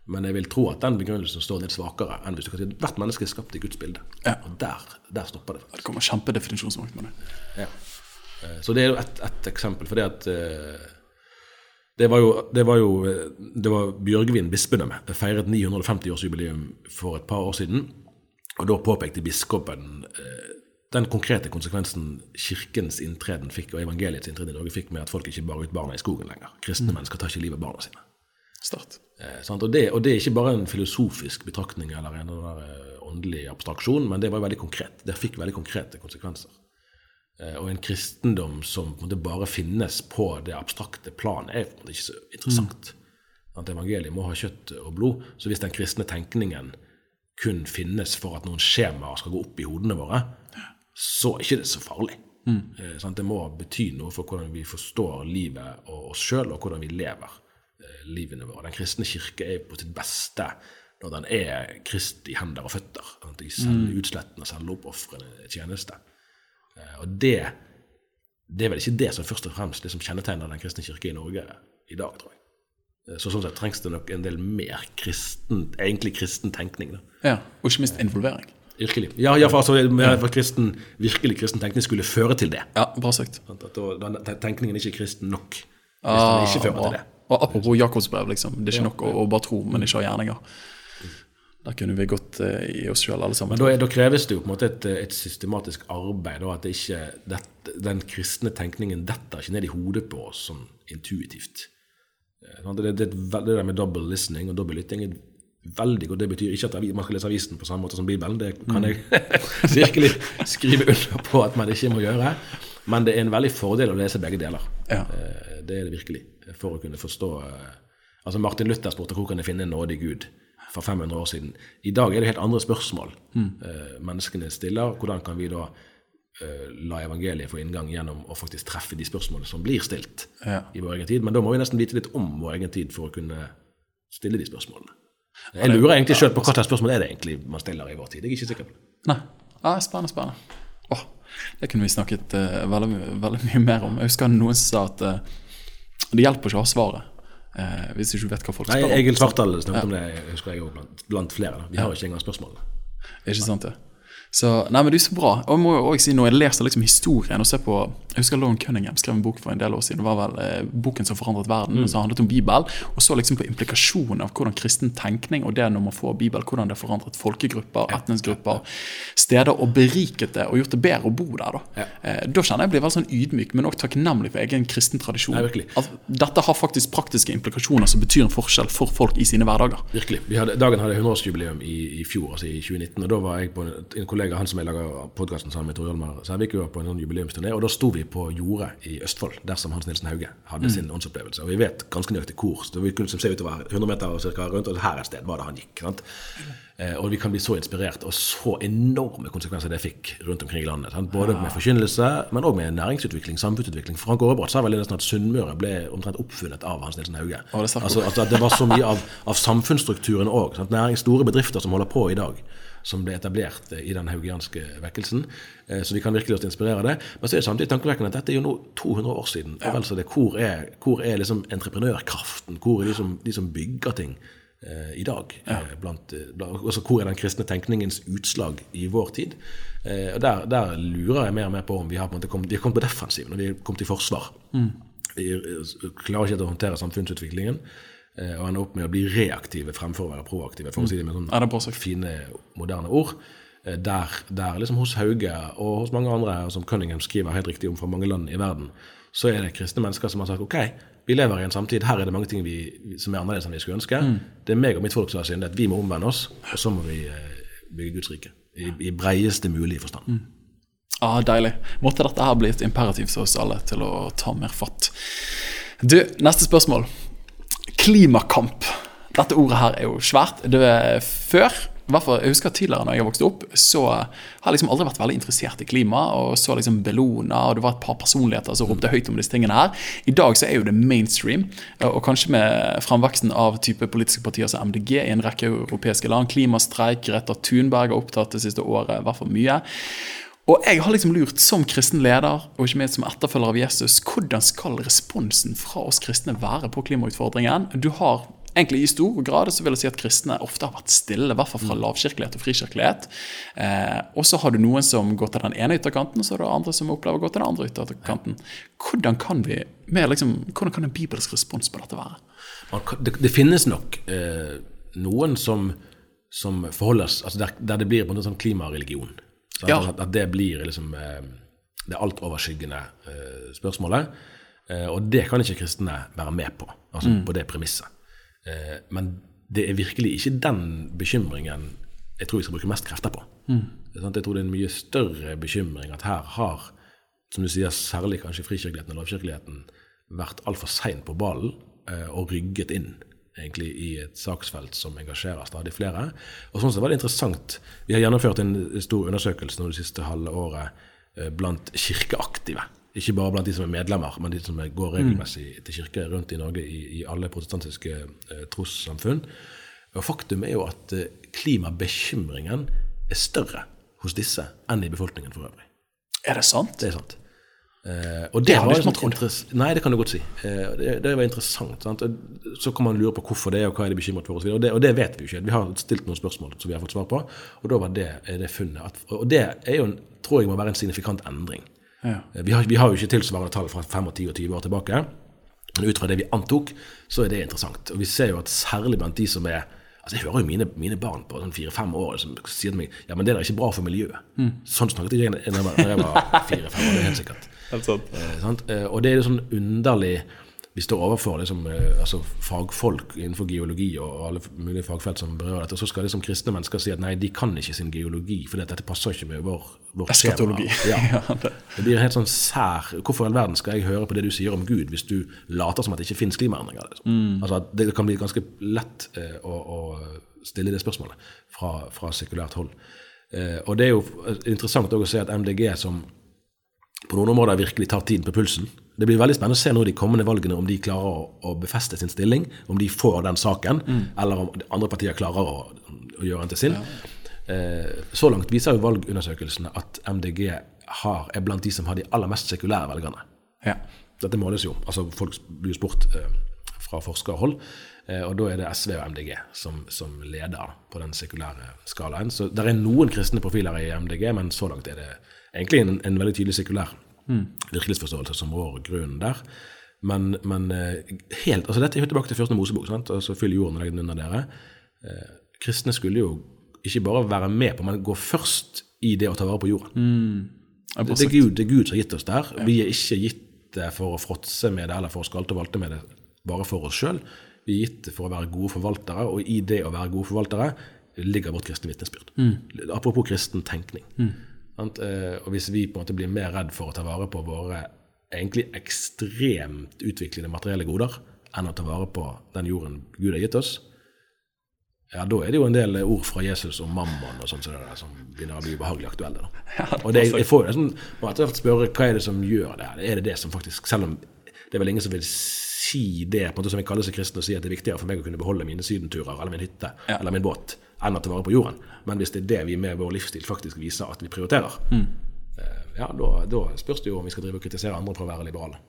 Men jeg vil tro at den begrunnelsen står litt svakere enn hvis du kan si at hvert menneske er skapt i Guds bilde. Ja. Og der, der stopper det. Det kommer kjempedefinisjonsmakt med det. Ja. Eh, Så det er jo ett et eksempel. For det at eh, det var jo, det var jo eh, det var Bjørgvin bispedømme feiret 950-årsjubileum for et par år siden. Og da påpekte biskopen eh, den konkrete konsekvensen kirkens inntreden fikk, og evangeliets inntreden i Norge fikk med at folk ikke bar ut barna i skogen lenger. Kristne mennesker tar ikke livet av barna sine. Start. Eh, sant? Og, det, og det er ikke bare en filosofisk betraktning eller en eller eh, åndelig abstraksjon, men det var veldig konkret. Det fikk veldig konkrete konsekvenser. Eh, og en kristendom som på en bare finnes på det abstrakte plan, er på en måte ikke så interessant. At evangeliet må ha kjøtt og blod. Så hvis den kristne tenkningen kun finnes for at noen skjemaer skal gå opp i hodene våre, så er ikke det så farlig. Eh, sant? Det må bety noe for hvordan vi forstår livet og oss sjøl, og hvordan vi lever eh, livene våre. Den kristne kirke er på sitt beste når den er Kristi hender og føtter. Sant? I selvutslettende, selvoppofrende tjeneste. Eh, Og det, det er vel ikke det som først og fremst det som kjennetegner den kristne kirke i Norge i dag, tror jeg. Eh, Så sånn sett trengs det nok en del mer kristen, egentlig kristen tenkning. da. Ja, Og ikke minst involvering. Virkelig. Ja, ja for, altså, for kristen, virkelig kristen tenkning skulle føre til det. Ja, bra sagt. At da- den, tenkningen er ikke kristen nok hvis den ikke fører til det. Og apropos Jakobsbrev, liksom. Det er ikke nok å, å bare tro, men ikke ha gjerninger. Der kunne vi gått uh, i oss sjøl, alle sammen. Men da, er- da kreves det jo på en måte et, et systematisk arbeid. Da, at det ikke, det, den kristne tenkningen detter ikke ned i hodet på oss sånn intuitivt. Eh. Det, det, det, der med double listening og double lytting er veldig godt. Det betyr ikke at man skal lese avisen på samme måte som Bibelen. Det kan jeg virkelig skrive under på at man ikke må gjøre. Men det er en veldig fordel å lese begge deler. Ja. Eh, Det er det virkelig. For å kunne forstå eh, Altså Martin Luther spurte hvor kan jeg finne en nådig Gud for 500 år siden. I dag er det helt andre spørsmål mm. menneskene stiller. Hvordan kan vi da eh, la evangeliet få inngang gjennom å faktisk treffe de spørsmålene som blir stilt Ja. i vår egen tid? Men da må vi nesten vite litt om vår egen tid for å kunne stille de spørsmålene. Jeg lurer egentlig sjøl på hva slags spørsmål er det egentlig man stiller i vår tid. Jeg er ikke sikker på det. Nei. Ja, spennende, spennende. Åh, det kunne vi snakket uh, veldig, veldig mye mer om. Jeg husker noen som sa at uh, det hjelper ikke å ha svaret eh, hvis du ikke vet hva folk spør om. Egil Svartdal snakket om det, jeg husker jeg også blant, blant flere. Da. Vi har ikke engang spørsmålene. Ikke sant det? Så, nei, men det er så bra. Og jeg må jo også si, når jeg leser liksom historien og ser på Jeg husker Lauren Cunningham skrev en bok for en del år siden. Det var vel eh, boken som forandret verden, som handlet om Bibel. Og så liksom på implikasjonen av hvordan kristen tenkning og det når man får Bibel, hvordan det forandret folkegrupper, etniske grupper, steder, og beriket det og gjort det bedre å bo der. Da eh, Da kjenner jeg blir veldig sånn ydmyk, men også takknemlig for egen kristen tradisjon. Nei. At dette har faktisk praktiske implikasjoner som betyr en forskjell for folk i sine hverdager. Virkelig. Vi hadde, dagen hadde 100-årsjubileum i, i fjor, altså i 2019. Og da var jeg på en, en kollega, han som jeg lager podkasten sammen med Tor Hjalmar Sævik, var på en sånn jubileumsturné. Og da sto vi på jordet i Østfold, dersom Hans Nilsen Hauge hadde sin åndsopplevelse. Og vi vet ganske nøyaktig hvor. Så vi kunne se utover 100 meter og cirka rundt, og her et sted var det han gikk. sant? Eh, og vi kan bli så inspirert, og så enorme konsekvenser det fikk rundt omkring i landet. Sant? Både med forkynnelse, men òg med næringsutvikling, samfunnsutvikling. Frank Aarebrot sa vel nesten at Sunnmøre ble omtrent oppfunnet av Hans Nilsen Hauge. Altså, altså det var så mye av, av samfunnsstrukturen òg. Store bedrifter som holder på i dag, som ble etablert eh, i den haugianske vekkelsen. Eh, Så vi kan virkelig også inspirere det. Men så er det samtidig tankevekkende at dette er jo nå 200 år siden. Ja. Altså det, hvor er, hvor er liksom entreprenørkraften? Hvor er de som, de som bygger ting eh, i dag? Ja. blant, blant, altså, hvor er den kristne tenkningens utslag i vår tid? Eh, og der, der lurer jeg mer og mer på om vi har, på kommet, vi har kommet på defensiven, og vi har kommet i forsvar. Vi eh, klarer ikke å håndtere samfunnsutviklingen. Eh, Og ender opp med å bli reaktive fremfor å være proaktive, for å si det med sånne fine, moderne ord. eh, Der, der liksom hos Hauge og hos mange andre, som Cunningham skriver helt riktig om fra mange land i verden, så er det kristne mennesker som har sagt ok, vi lever i en samtid, her er det mange ting vi, som er annerledes enn vi skulle ønske. Det er meg og mitt folk som har syndet, vi må omvende oss, og så må vi eh, bygge Guds rike. I, i breieste mulige forstand. Ah, deilig. Måtte dette her bli et imperativ for oss alle til å ta mer fatt. Du, neste spørsmål. Klimakamp. Dette ordet her er jo svært. Det er før, jeg husker tidligere når jeg vokste opp, så har jeg liksom aldri vært veldig interessert i klima. Og så liksom Bellona, og det var et par personligheter som ropte høyt om disse tingene her. I dag så er jo det mainstream, og kanskje med framveksten av type politiske partier som MDG i en rekke europeiske land. Klimastreik, Greta Thunberg har opptatt det siste året, i hvert fall mye. Og jeg har liksom lurt, som kristen leder, og ikke minst som etterfølger av Jesus, hvordan skal responsen fra oss kristne være på klimautfordringen? Du har egentlig i stor grad så vil jeg si at kristne ofte har vært stille, i hvert fall fra Mm. lavkirkelighet og frikirkelighet. Eh, og så har du noen som går til den ene ytterkanten, og så har du andre som opplever å gå til den andre ytterkanten. Hvordan kan vi, med liksom, hvordan kan en bibelsk respons på dette være? Kan- Det, det finnes nok eh, noen som, som forholdes altså der, der det blir på en måte sånn klimareligion. Ja. At, at det blir liksom eh, det altoverskyggende eh, spørsmålet. Eh, og det kan ikke kristne være med på, altså på det premisset. Men det er virkelig ikke den bekymringen jeg tror vi skal bruke mest krefter på. Er? Jeg tror det er en mye større bekymring at her har, som du sier, særlig kanskje frikirkeligheten og lovkirkeligheten, vært altfor sein på ballen og rygget inn egentlig i et saksfelt som engasjerer stadig flere. Og sånn sett var det interessant. Vi har gjennomført en stor undersøkelse nå det siste halve året eh, blant kirkeaktive. Ikke bare blant de som er medlemmer, men de som går regelmessig til kirke rundt i Norge i, i alle protestantiske eh, trossamfunn. Og faktum er jo at eh, klimabekymringen er større hos disse enn i befolkningen for øvrig. Er det sant? Det er sant. Eh, og det, det var liksom Nei, det kan du godt si. Uh, det, det var interessant. Sant? Så kan man lure på hvorfor det er, og hva er de bekymret for. Og, og, det, og det vet vi jo ikke. Vi har stilt noen spørsmål som vi har fått svar på, og da var det, det funnet. At, og det er jo, en, tror jeg må være en signifikant endring. Ja. Uh, Vi har, vi har jo ikke tilsvarende tall fra 25 og 20 år tilbake. Men ut fra det vi antok, så er det interessant. Og vi ser jo at særlig blant de som er Altså Jeg hører jo mine, mine barn på sånn fire-fem år som sier til meg ja, men det er ikke bra for miljøet. Sånn snakket jeg da jeg var fire-fem år, det er helt sikkert. Eh, sant? Eh, og det er jo sånn underlig Vi står overfor liksom, eh, altså, fagfolk innenfor geologi og alle mulige fagfelt som berører dette, og så skal liksom kristne mennesker si at nei, de kan ikke sin geologi, for dette passer ikke med vår, vårt Eskatologi. Ja. Det- blir helt sånn sær Hvorfor i all verden skal jeg høre på det du sier om Gud, hvis du later som at det ikke finnes klimaendringer? Liksom? Altså Det kan bli ganske lett eh, å, å stille det spørsmålet fra, fra sekulært hold. Eh, og det er jo interessant å se at MDG, som på noen områder virkelig tar tiden på pulsen Det blir veldig spennende å se nå de kommende valgene om de klarer å, å befeste sin stilling, om de får den saken, eller om andre partier klarer å, å gjøre den til sin. Eh, så langt viser jo valgundersøkelsene at MDG har, er blant de som har de aller mest sekulære velgerne. Ja. Dette måles jo. altså Folk blir spurt eh, fra forskerhold, eh, og da er det SV og MDG som, som leder på den sekulære skalaen. Så det er noen kristne profiler i MDG, men så langt er det egentlig en, en veldig tydelig sekulær virkelighetsforståelse som rår grunnen der. Men, men eh, helt, altså dette er jo tilbake til første Mosebok. sant? altså Fyll jorden og legg den under dere. Eh, kristne skulle jo ikke bare være med på, men gå først i det å ta vare på jorden. Det, det, er Gud, det er Gud som har gitt oss der. Vi er ikke gitt det for å fråtse med det eller for å skalte og valte med det bare for oss sjøl. Vi er gitt det for å være gode forvaltere, og i det å være gode forvaltere ligger vårt kristne vitnesbyrd. Apropos kristen tenkning. Sant? Eh, Og hvis vi på en måte blir mer redd for å ta vare på våre egentlig ekstremt utviklede materielle goder enn å ta vare på den jorden Gud har gitt oss, ja, da er det jo en del ord fra Jesus om mammon og sånn som det der, som begynner å bli ubehagelig aktuelle. Da. og det, jeg får jo liksom, hvert spørre hva er det som gjør det? her? Er det det som faktisk, selv om det er vel ingen som vil si det, på en måte som jeg kaller seg kristen og si at det er viktigere for meg å kunne beholde mine sydenturer eller min hytte Ja. eller min båt enn å ta vare på jorden. Men hvis det er det vi med vår livsstil faktisk viser at vi prioriterer, mm. ja, da, da spørs det jo om vi skal drive og kritisere andre for å være liberale.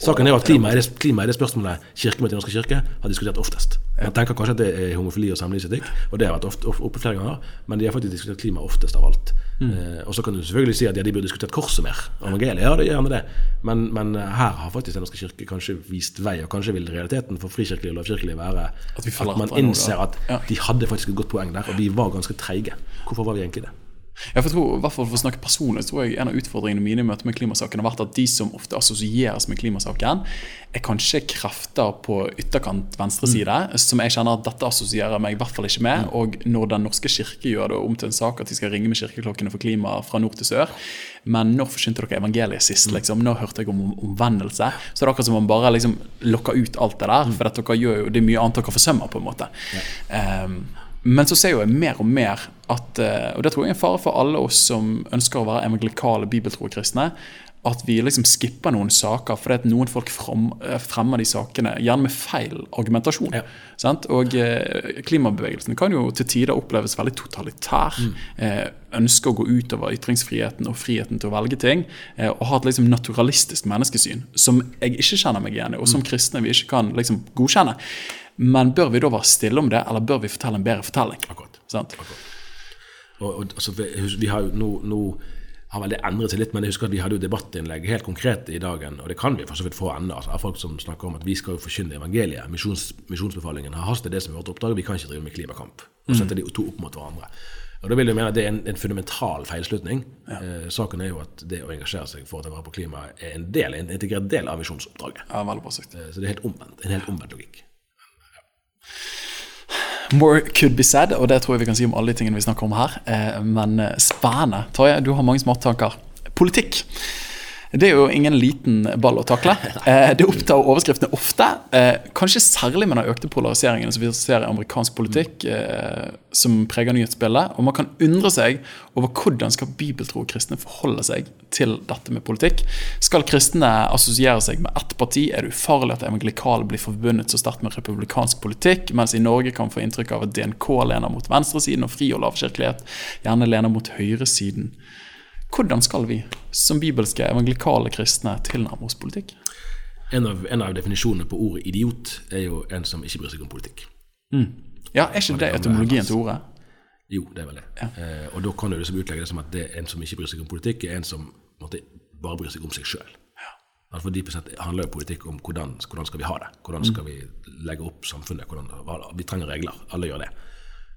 Saken er jo at klima er, det, klima er det spørsmålet Kirkemøtet i norske kirke har diskutert oftest. Man tenker kanskje at det er homofili og samlivsetikk, og det har vært ofte, oppe flere ganger, men de har faktisk diskutert klima oftest av alt. Eh, og så kan du selvfølgelig si at ja, de burde diskutert korset mer. Evangeliet, ja, det gjør gjerne det. Men, men eh, her har faktisk Den norske kirke kanskje vist vei, og kanskje vil realiteten for frikirkelig og lovkirkelig være At at man innser at Ja. de hadde faktisk et godt poeng der, og vi var ganske treige. Hvorfor var vi egentlig det? Ja, jeg tror, i hvert fall For å snakke personlig, tror jeg en av utfordringene mine i møte med klimasaken har vært at de som ofte assosieres med klimasaken, er kanskje krefter på ytterkant venstre side, som jeg kjenner at dette assosierer meg i hvert fall ikke med. Og når Den norske kirke gjør det om til en sak at de skal ringe med kirkeklokkene for klima fra nord til sør Men når forsynte dere evangeliet sist? liksom? Nå hørte jeg om omvendelse? Så det er akkurat som om man bare liksom lokker ut alt det der. For dere gjør jo, det er mye annet dere forsømmer, på en måte. Ehm, men så ser jo jeg mer og mer at, eh, og det tror jeg er en fare for alle oss som ønsker å være evangelikale bibeltroe kristne, at vi liksom skipper noen saker fordi at noen folk eh, fremmer de sakene gjerne med feil argumentasjon. Ja. Sant? Og eh, klimabevegelsen kan jo til tider oppleves veldig totalitær. Mm. Eh, ønsker å gå utover ytringsfriheten og friheten til å velge ting. Og ha et liksom naturalistisk menneskesyn som jeg ikke kjenner meg igjen i, og som Mm. kristne vi ikke kan liksom godkjenne. Men bør vi da være stille om det, eller bør vi fortelle en bedre fortelling? Akkurat. Sant? Og, og, altså, vi, vi har jo nå, nå har vel det endret seg litt, men jeg husker at vi hadde jo debattinnlegg helt konkret i dagen, og det kan vi for så vidt få ennå. Altså, folk som snakker om at vi skal jo forkynne evangeliet. Misjons, misjonsbefalingen har hastet det som er vårt oppdrag. Vi kan ikke drive med klimakamp. Og sette de to opp mot hverandre. Og da vil jeg mene at Det er en, en fundamental feilslutning. Eh, saken er jo at det å engasjere seg for å ta vare på klimaet er en del, en integrert del av misjonsoppdraget. Ja, veldig bra sagt. Eh, så det er helt omvendt. En helt omvendt logikk. More could be said, og det tror jeg vi kan si om alle de tingene vi snakker om her. Eh, Men eh, spennende. Tarjei, du har mange smarttanker. Politikk. Det er jo ingen liten ball å takle. Eh, Det opptar overskriftene ofte. eh, Kanskje særlig med den økte polariseringen som vi ser i amerikansk politikk, eh, som preger nyhetsbildet. Og man kan undre seg over hvordan skal bibeltro kristne forholde seg til dette med politikk. Skal kristne assosiere seg med ett parti? Er det ufarlig at evangelikale blir forbundet så sterkt med republikansk politikk, mens i Norge kan få inntrykk av at DNK lener mot venstresiden, og fri- og lavkirkelighet gjerne lener mot høyresiden? Hvordan skal vi, som bibelske evangelikale kristne, tilnærme oss politikk? En av, en av definisjonene på ordet idiot er jo en som ikke bryr seg om politikk. Ja, Er ikke det etymologien til ordet? Jo, det er vel det. Eh, og da kan du liksom utlegge det som at det er en som ikke bryr seg om politikk, er en som måtte, bare bryr seg om seg sjøl. For dypest sett handler jo politikk om hvordan, hvordan skal vi ha det. Hvordan skal vi legge opp samfunnet. Hvordan, vi trenger regler. Alle gjør det.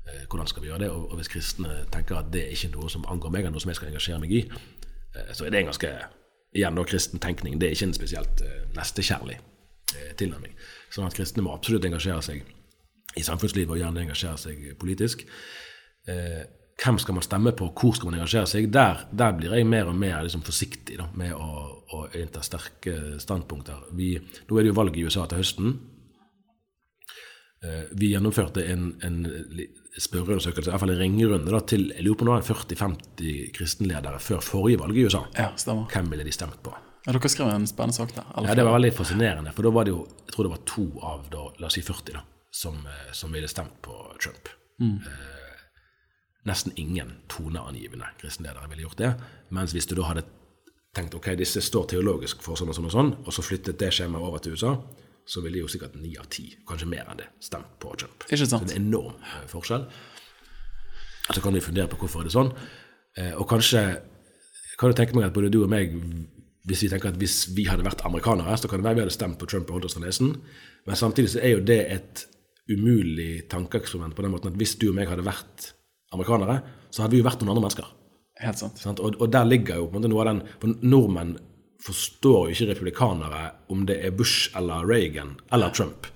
Eh, hvordan skal vi gjøre det? Og, hvis kristne tenker at det er ikke noe som angår meg, eller noe som jeg skal engasjere meg i, eh, så er det en ganske igjen da kristen tenkning. Det er ikke en spesielt eh, nestekjærlig tilnærming. Sånn at kristne må absolutt engasjere seg i samfunnslivet, og gjerne engasjere seg politisk. Hvem skal man stemme på, hvor skal man engasjere seg? Der, der blir jeg mer og mer liksom, forsiktig da, med å, å innta sterke standpunkter. Vi, nå er det jo valg i USA til høsten. Vi gjennomførte en, en spørreundersøkelse, i hvert fall en ringerunde, da, til jeg lurer på nå 40-50 kristenledere før forrige valg i USA. Ja, stemmer. Hvem ville de stemt på? Ja, dere skrev en spennende sak der. Ja, Det var veldig fascinerende, for da var det jo jeg tror det var to av da, la oss si 40 da, som, eh, som ville stemt på Trump. Eh, nesten ingen toneangivende kristenledere ville gjort det. Mens hvis du da hadde tenkt ok, disse står teologisk for sånn og sånn, og sånn, og så flyttet det skjemaet over til USA, så ville jo sikkert ni av ti, kanskje mer enn det, stemt på Trump. Ikke sant? Så det er en enorm eh, forskjell. Så kan du fundere på hvorfor er det sånn. Eh, og kanskje kan du tenke meg at både du og meg, hvis vi tenker at hvis vi hadde vært amerikanere, så kan det være vi hadde stemt på Trump og holdt oss for nesen. Men samtidig så er jo det et umulig tankeeksperiment på den måten at hvis du og meg hadde vært amerikanere, så hadde vi jo vært noen andre mennesker. Helt. Sant? Og, og der ligger jo på en måte noe av den For nordmenn forstår jo ikke republikanere om det er Bush eller Reagan eller Trump.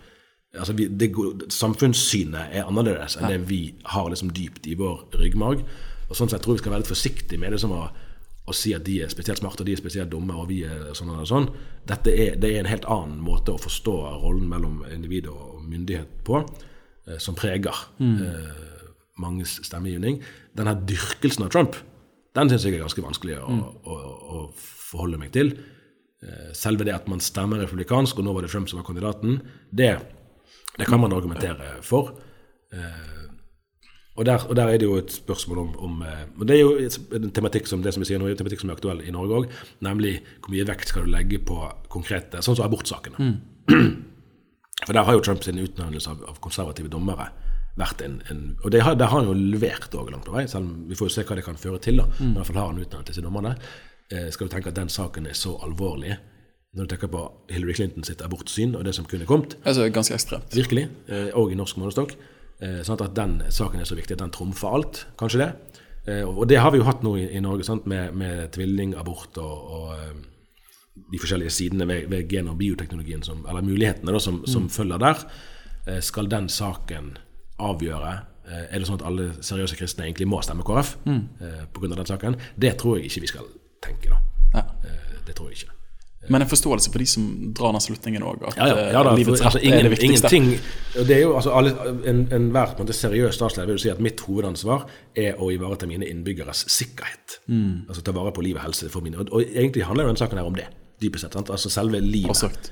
Altså vi, det, samfunnssynet er annerledes enn det vi har liksom dypt i vår ryggmarg. Og sånn sett tror jeg vi skal være litt forsiktige med liksom å, å si at de er spesielt smarte og de er spesielt dumme, og vi er sånn og sånn. Dette er, det er en helt annen måte å forstå rollen mellom individ og myndighet på, eh, som preger eh, manges stemmegivning. Denne dyrkelsen av Trump, den syns jeg er ganske vanskelig å, å, å forholde meg til. Eh, Selve det at man stemmer republikansk, og nå var det Trump som var kandidaten, det, det kan man argumentere for. Eh, Og der, og der er det jo et spørsmål om, om eh, og Det er jo en tematikk som det som vi sier nå, en tematikk som er aktuell i Norge òg, nemlig hvor mye vekt skal du legge på konkrete Sånn som abortsakene. For der har jo Trump sin utnevnelse av, av konservative dommere vært en, en Og det har, det har han jo levert òg langt på vei, selv om vi får jo se hva det kan føre til. da, mm. i hvert fall har han utnevnt disse dommerne. Eh, skal du tenke at den saken er så alvorlig, når du tenker på Hillary Clinton sitt abortsyn og det som kunne kommet, Altså ganske ekstremt. Virkelig. eh, Og i norsk målestokk. Sånn at den saken er så viktig at den trumfer alt. Kanskje det. Og det har vi jo hatt nå i, Norge, sant? med, med tvillingabort og, og de forskjellige sidene ved, ved gen- og bioteknologien, som, eller mulighetene da, som, som følger der. Skal den saken avgjøre Er det sånn at alle seriøse kristne egentlig må stemme KrF mm. pga. den saken? Det tror jeg ikke vi skal tenke, da. Ja. Eh, Det tror jeg ikke. Men en forståelse for de som drar den slutningen òg, at Ja, ja, da, eh, livets for, altså, rett er det viktigste. ingenting det er jo, altså, alle, en, en måte, seriøs statsleder vil si at mitt hovedansvar er å ivareta mine innbyggeres sikkerhet. Mm. Altså ta vare på liv og helse for mine. Og, og egentlig handler jo denne saken her om det, dypest sett. Sant? Altså selve livet.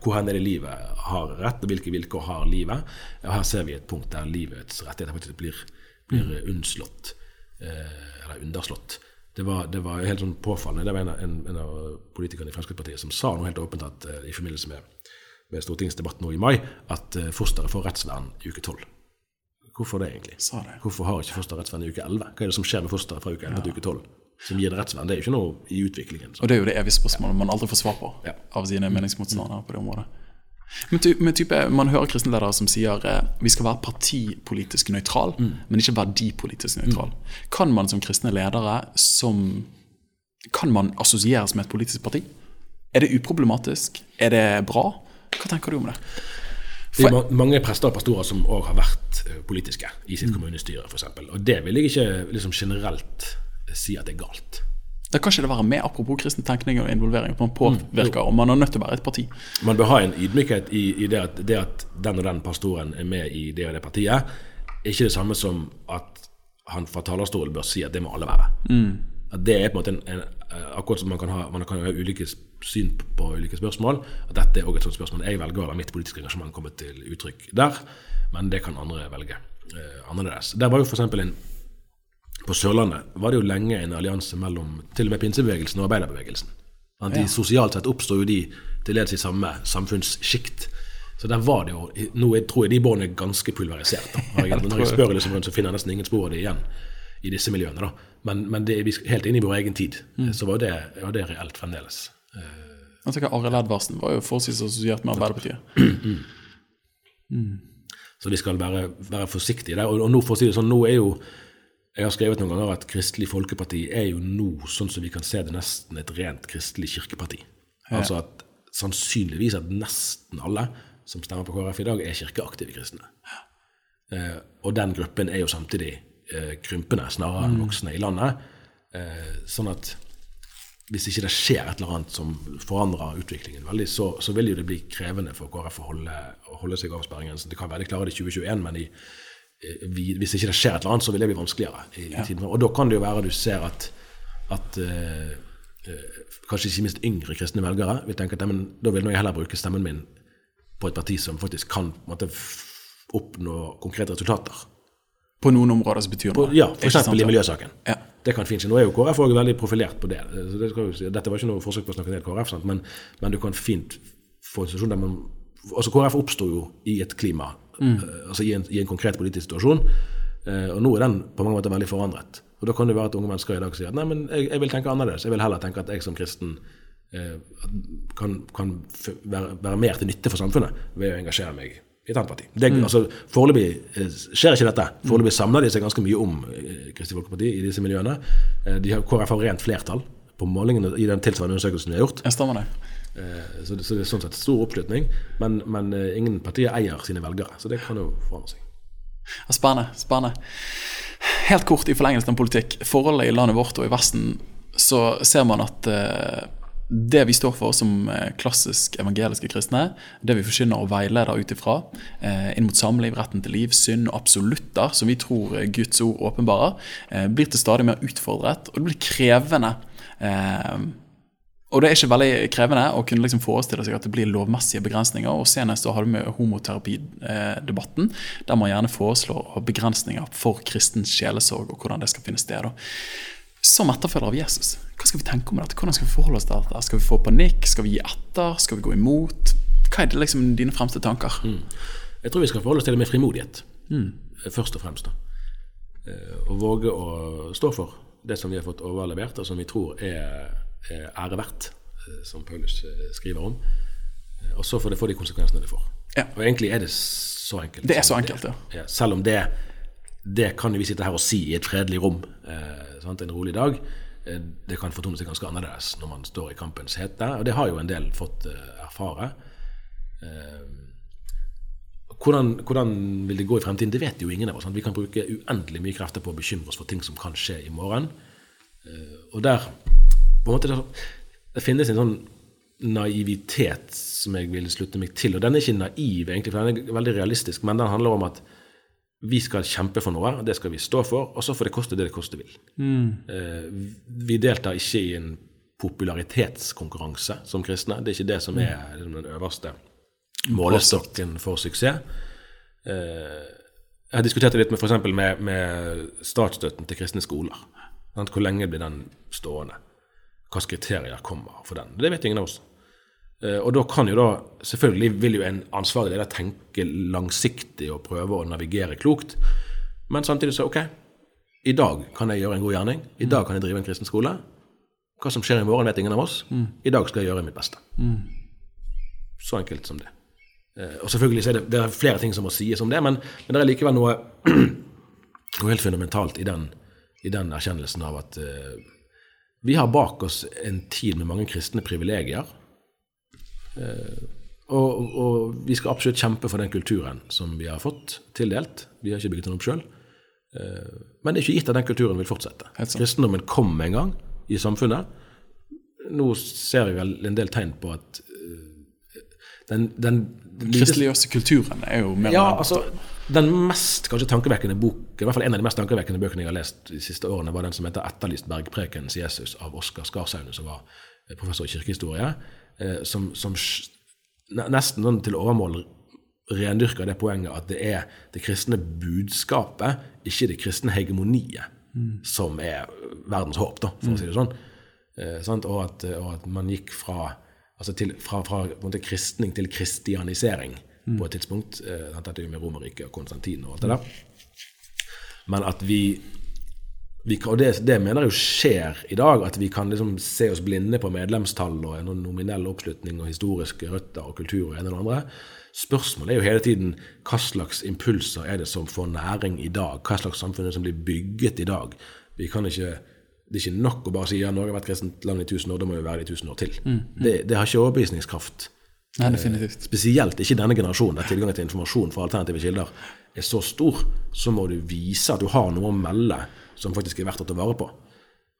Hvor hen er det livet har rett, og hvilke vilkår har livet? Og her ser vi et punkt der livets rettigheter faktisk blir, blir Mm. unnslått, eh, eller underslått. Det var, det var helt sånn påfallende. Det var en, en, en av politikerne i Fremskrittspartiet som sa noe helt åpent at uh, i forbindelse med, med stortingsdebatten nå i mai, at uh, fosteret får rettsvern i uke tolv. Hvorfor det, egentlig? Sa det. Hvorfor har ikke fosteret rettsvern i uke 11? Hva er det som skjer med fosteret fra uke 11 til uke 12? Som gir det rettsvern? Det er jo ikke noe i utviklingen. Så. Og det er jo det evige spørsmålet man aldri får svar på Ja. av sine meningsmotstandere på det området. Men, ty, men type, Man hører kristne ledere som sier eh, vi skal være partipolitisk nøytral, Mm. men ikke verdipolitisk nøytral. Kan man som kristne ledere som Kan man assosieres med et politisk parti? Er det uproblematisk? Er det bra? Hva tenker du om det? Det er ma- mange prester og pastorer som òg har vært eh, politiske i sitt kommunestyre, f.eks. Og det vil jeg ikke liksom, generelt si at det er galt. Da kan ikke det være med, apropos kristen tenkning og involvering, man påvirker, og man er nødt til å være et parti. Man bør ha en ydmykhet i, i det, at, det at den og den pastoren er med i det og det partiet, ikke det samme som at han fra talerstolen bør si at det må alle være. At det er på en måte en, en, eh, Akkurat som man kan ha, man kan ha ulike syn på, ulike spørsmål, at dette er også et sånt spørsmål. Jeg velger å la mitt politiske engasjement komme til uttrykk der, men det kan andre velge eh, annerledes. Der var jo eksempel en på Sørlandet var det jo lenge en allianse mellom til og med pinsebevegelsen og arbeiderbevegelsen. De, Sosialt sett oppstår jo de til dels i samme samfunnssjikt. Så der var det jo Nå tror jeg de båndene er ganske pulverisert. Da. Når jeg spør liksom rundt, så finner jeg nesten ingen spor av det igjen i disse miljøene. da. Men, men det helt inn i vår egen tid. Så var det, var det reelt fremdeles. Jeg tenker Arild Edvardsen var jo forholdsvis assosiert med Arbeiderpartiet. Så vi skal være, være forsiktige der. Og, og nå for å si det sånn, nå er jo Jeg har skrevet noen ganger at Kristelig Folkeparti er jo nå, sånn som vi kan se det, nesten et rent kristelig kirkeparti. Altså at sannsynligvis at nesten alle som stemmer på KrF i dag, er kirkeaktive kristne. Eh, og den gruppen er jo samtidig eh, krympende snarere enn voksne i landet. Eh, sånn at hvis ikke det skjer et eller annet som forandrer utviklingen veldig, så, så vil jo det bli krevende for KrF å holde, å holde seg over sperregrensen. Det kan være de klarer det i 2021, men i, vi, hvis ikke det skjer et eller annet, så vil det bli vanskeligere. i, ja. tiden. Og da kan det jo være du ser at, at eh, kanskje ikke minst yngre kristne velgere vil tenke at men da vil jeg heller bruke stemmen min på et parti som faktisk kan måte, oppnå konkrete resultater. På noen områder som betyr noe. ja, f.eks. i miljøsaken. Ja. Det kan fint skje. Nå er jo KrF også veldig profilert på det. Så det skal jo si. Dette var ikke noe forsøk på å snakke ned KrF? Men, men du kan fint få en situasjon der man altså KrF oppsto jo i et klima, eh, altså i en, i en konkret politisk situasjon, eh, og nå er den på mange måter veldig forandret. Og Da kan det være at unge mennesker i dag sier at nei, men jeg, jeg vil tenke annerledes. Jeg vil heller tenke at jeg som kristen eh, kan, kan være, være mer til nytte for samfunnet ved å engasjere meg i et annet parti. Det, altså, Foreløpig eh, skjer ikke dette. Foreløpig samler de seg ganske mye om eh, Kristelig Folkeparti i disse miljøene. Eh, de har, KrF har rent flertall på målingene i den tilsvarende undersøkelsen de har gjort. Jeg stemmer det. Eh, så, det, så det er sånn sett stor oppslutning. Men, men eh, ingen partier eier sine velgere, så det kan jo forandre seg. Spennende. spennende. Helt kort i forlengelsen av politikk. Forholdet i landet vårt og i Vesten, så ser man at eh, det vi står for som klassisk evangeliske kristne, det vi forkynner og veileder ut ifra, inn mot samliv, retten til liv, synd og absolutter, som vi tror Guds ord åpenbarer, blir til stadig mer utfordret, og det blir krevende. Og det er ikke veldig krevende å kunne liksom forestille seg at det blir lovmessige begrensninger. og Senest da har du med homoterapidebatten, der man gjerne foreslår begrensninger for kristens sjelesorg og hvordan det skal finne sted. Som etterfølger av Jesus, hva skal vi tenke om dette? Hvordan skal vi forholde oss til dette? Skal vi få panikk? Skal vi gi etter? Skal vi gå imot? Hva er det liksom dine fremste tanker? Jeg tror vi skal forholde oss til det med frimodighet, mm. først og fremst. da. Eh, Og våge å stå for det som vi har fått overlevert, og som vi tror er ære verdt, eh, som Paulus eh, skriver om. Eh, Og så får det få de konsekvensene det får. Ja. Og egentlig er det så enkelt. Det er så enkelt, ja. ja. Selv om det, det kan vi sitte her og si i et fredelig rom eh, sant, en rolig dag. Eh, det kan fortone seg ganske annerledes når man står i kampens hete, og det har jo en del fått eh, erfare. Eh, hvordan, hvordan vil det gå i fremtiden? Det vet jo ingen av oss. Sant? Vi kan bruke uendelig mye krefter på å bekymre oss for ting som kan skje i morgen. Eh, og der på en måte, det, det finnes en sånn naivitet som jeg vil slutte meg til. Og den er ikke naiv, egentlig, for den er veldig realistisk, men den handler om at vi skal kjempe for noe, det skal vi stå for, og så får det koste det det koste vil. Mm. vi deltar ikke i en popularitetskonkurranse som kristne. Det er ikke det som er liksom den øverste målestokken for suksess. Eh, jeg har diskutert det litt med, eksempel med, med statsstøtten til kristne skoler. Hvor lenge blir den stående? Hvilke kriterier kommer for den? Det vet ingen av oss. Eh, Og da kan jo da, selvfølgelig vil jo en ansvarlig leder tenke langsiktig og prøve å navigere klokt, men samtidig så ok, i dag kan jeg gjøre en god gjerning, i dag kan jeg drive en kristen skole. Hva som skjer i morgen, vet ingen av oss. I dag skal jeg gjøre mitt beste. Så enkelt som det. Eh, Og selvfølgelig så er det, det er flere ting som må sies om det, men, men det er likevel noe, noe helt fundamentalt i den, i den erkjennelsen av at eh, vi har bak oss en tid med mange kristne privilegier. Eh, og, og vi skal absolutt kjempe for den kulturen som vi har fått tildelt. Vi har ikke bygget den opp sjøl. Men det er ikke gitt at den kulturen vil fortsette. Kristendommen kom en gang i samfunnet. Nå ser vi vel en del tegn på at eh, den, den Kristeliggjørelse kulturen er jo mer ja, altså, Den mest kanskje tankevekkende boken, i hvert fall en av de mest tankevekkende bøkene jeg har lest de siste årene, var den som heter 'Etterlyst bergprekens Jesus' av Oskar Skarsaune, som var eh, professor i kirkehistorie. eh, Som, som nesten sånn til overmål rendyrker det poenget at det er det kristne budskapet, ikke det kristne hegemoniet, som er verdens håp, da, for å si det sånn. Eh, sant? Og, at, og at man gikk fra, altså til, fra, fra kristning til kristianisering på et tidspunkt. Eh, dette er jo med Romerriket og Konstantin og alt det der. Men at vi, vi Og det, det mener jeg jo skjer i dag, at vi kan liksom se oss blinde på medlemstall og en nominell oppslutning og historiske røtter og kultur og en eller andre. Spørsmålet er jo hele tiden hva slags impulser er det som får næring i dag? Hva slags samfunn er det som blir bygget i dag? Vi kan ikke, Det er ikke nok å bare si ja, Norge har vært kristent land i 1000 år, da må vi være det i 1000 år til. Det, det har ikke overbevisningskraft. Nei, definitivt. Spesielt ikke denne generasjonen, der tilgangen til informasjon fra alternative kilder er så stor, så må du vise at du har noe å melde som faktisk er verdt å ta vare på.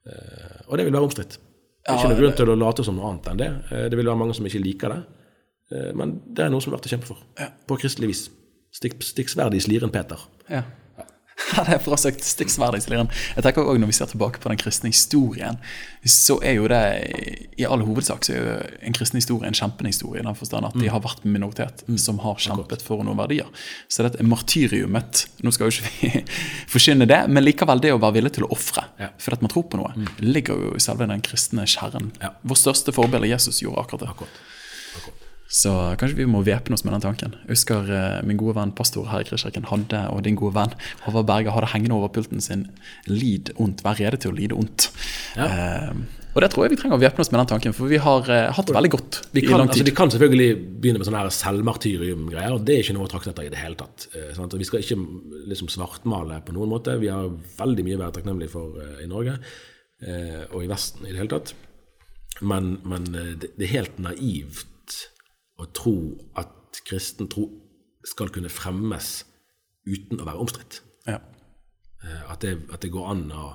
Eh, Og det vil være omstridt. Det er ikke noen grunn til å late som noe annet enn det. Eh, Det vil være mange som ikke liker det. Eh, Men det er noe som er verdt å kjempe for. På kristelig vis. Stikk, stikk sverdet i sliren, Peter. Ja. Ja, det er for å sagt stikksverd i. Jeg tenker også Når vi ser tilbake på den kristne historien, så er jo det i all hovedsak så er jo en kristen historie en kjempende historie. I den forstand at de har vært minoritet som har kjempet for noen verdier. Så dette martyriumet Nå skal jo ikke vi forkynne det, men likevel det å være villig til å ofre for at man tror på noe, ligger jo i selve den kristne kjernen. Vår største forbilde Jesus gjorde akkurat det. Akkurat. Så kanskje vi må væpne oss med den tanken. Jeg husker eh, min gode venn pastor her i Kristkirken hadde, og din gode venn Håvard Berger hadde hengende over pulten sin 'Lid ondt, vær rede til å lide ondt'. Eh, og det tror jeg vi trenger å væpne oss med den tanken, for vi har eh, hatt det veldig godt Vi i kan, tid. altså, vi kan selvfølgelig begynne med sånne selvmartyrium-greier. og Det er ikke noe å trakte etter i det hele tatt. Eh, sant? Vi skal ikke liksom svartmale på noen måte. Vi har veldig mye å være takknemlige for eh, i Norge, eh, og i Vesten i det hele tatt. Men, men det, det er helt naivt å tro at kristen tro skal kunne fremmes uten å være omstridt. Ja. Eh, At det, at det går an å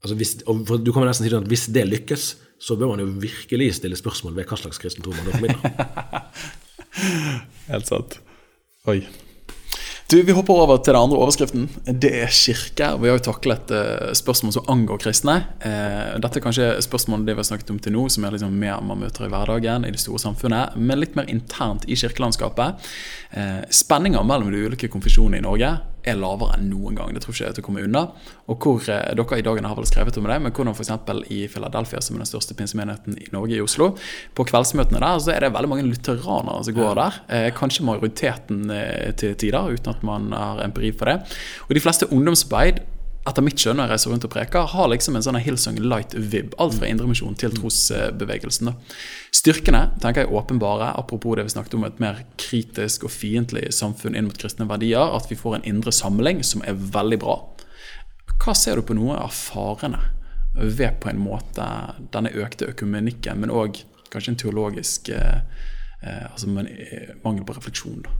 altså hvis, Du kan nesten si at hvis det lykkes, så bør man jo virkelig stille spørsmål ved hva slags kristen tro man da formidler. Helt sant. Oi. Du, Vi hopper over til den andre overskriften. Det er kirke. Vi har jo taklet eh, spørsmål som angår kristne. Eh, dette er kanskje spørsmål det vi har snakket om til nå, som er liksom mer man møter i hverdagen, i det store samfunnet, men litt mer internt i kirkelandskapet. Eh, spenninger mellom de ulike konfesjonene i Norge er lavere enn noen gang. Det tror ikke jeg til å komme unna. Og hvor eh, Dere i dagene har vel skrevet om det, men hvordan f.eks. i Philadelphia, som er den største pinsemenigheten i Norge, i Oslo, på kveldsmøtene der så er det veldig mange lutheranere som går der. Eh, kanskje majoriteten eh, til tider, uten at man har empiri for det. Og de fleste ungdomsarbeid etter mitt skjønn når jeg reiser rundt og preker, har liksom en sånn Hillsong light-vib. Alt fra indremisjon til trosbevegelsen. Styrkene tenker jeg åpenbare, apropos det vi snakket om et mer kritisk og fiendtlig samfunn inn mot kristne verdier, at vi får en indre samling som er veldig bra. Hva ser du på noe av farene ved på en måte denne økte økumenikken, men òg kanskje en teologisk eh, eh, altså eh, mangel på refleksjon? da?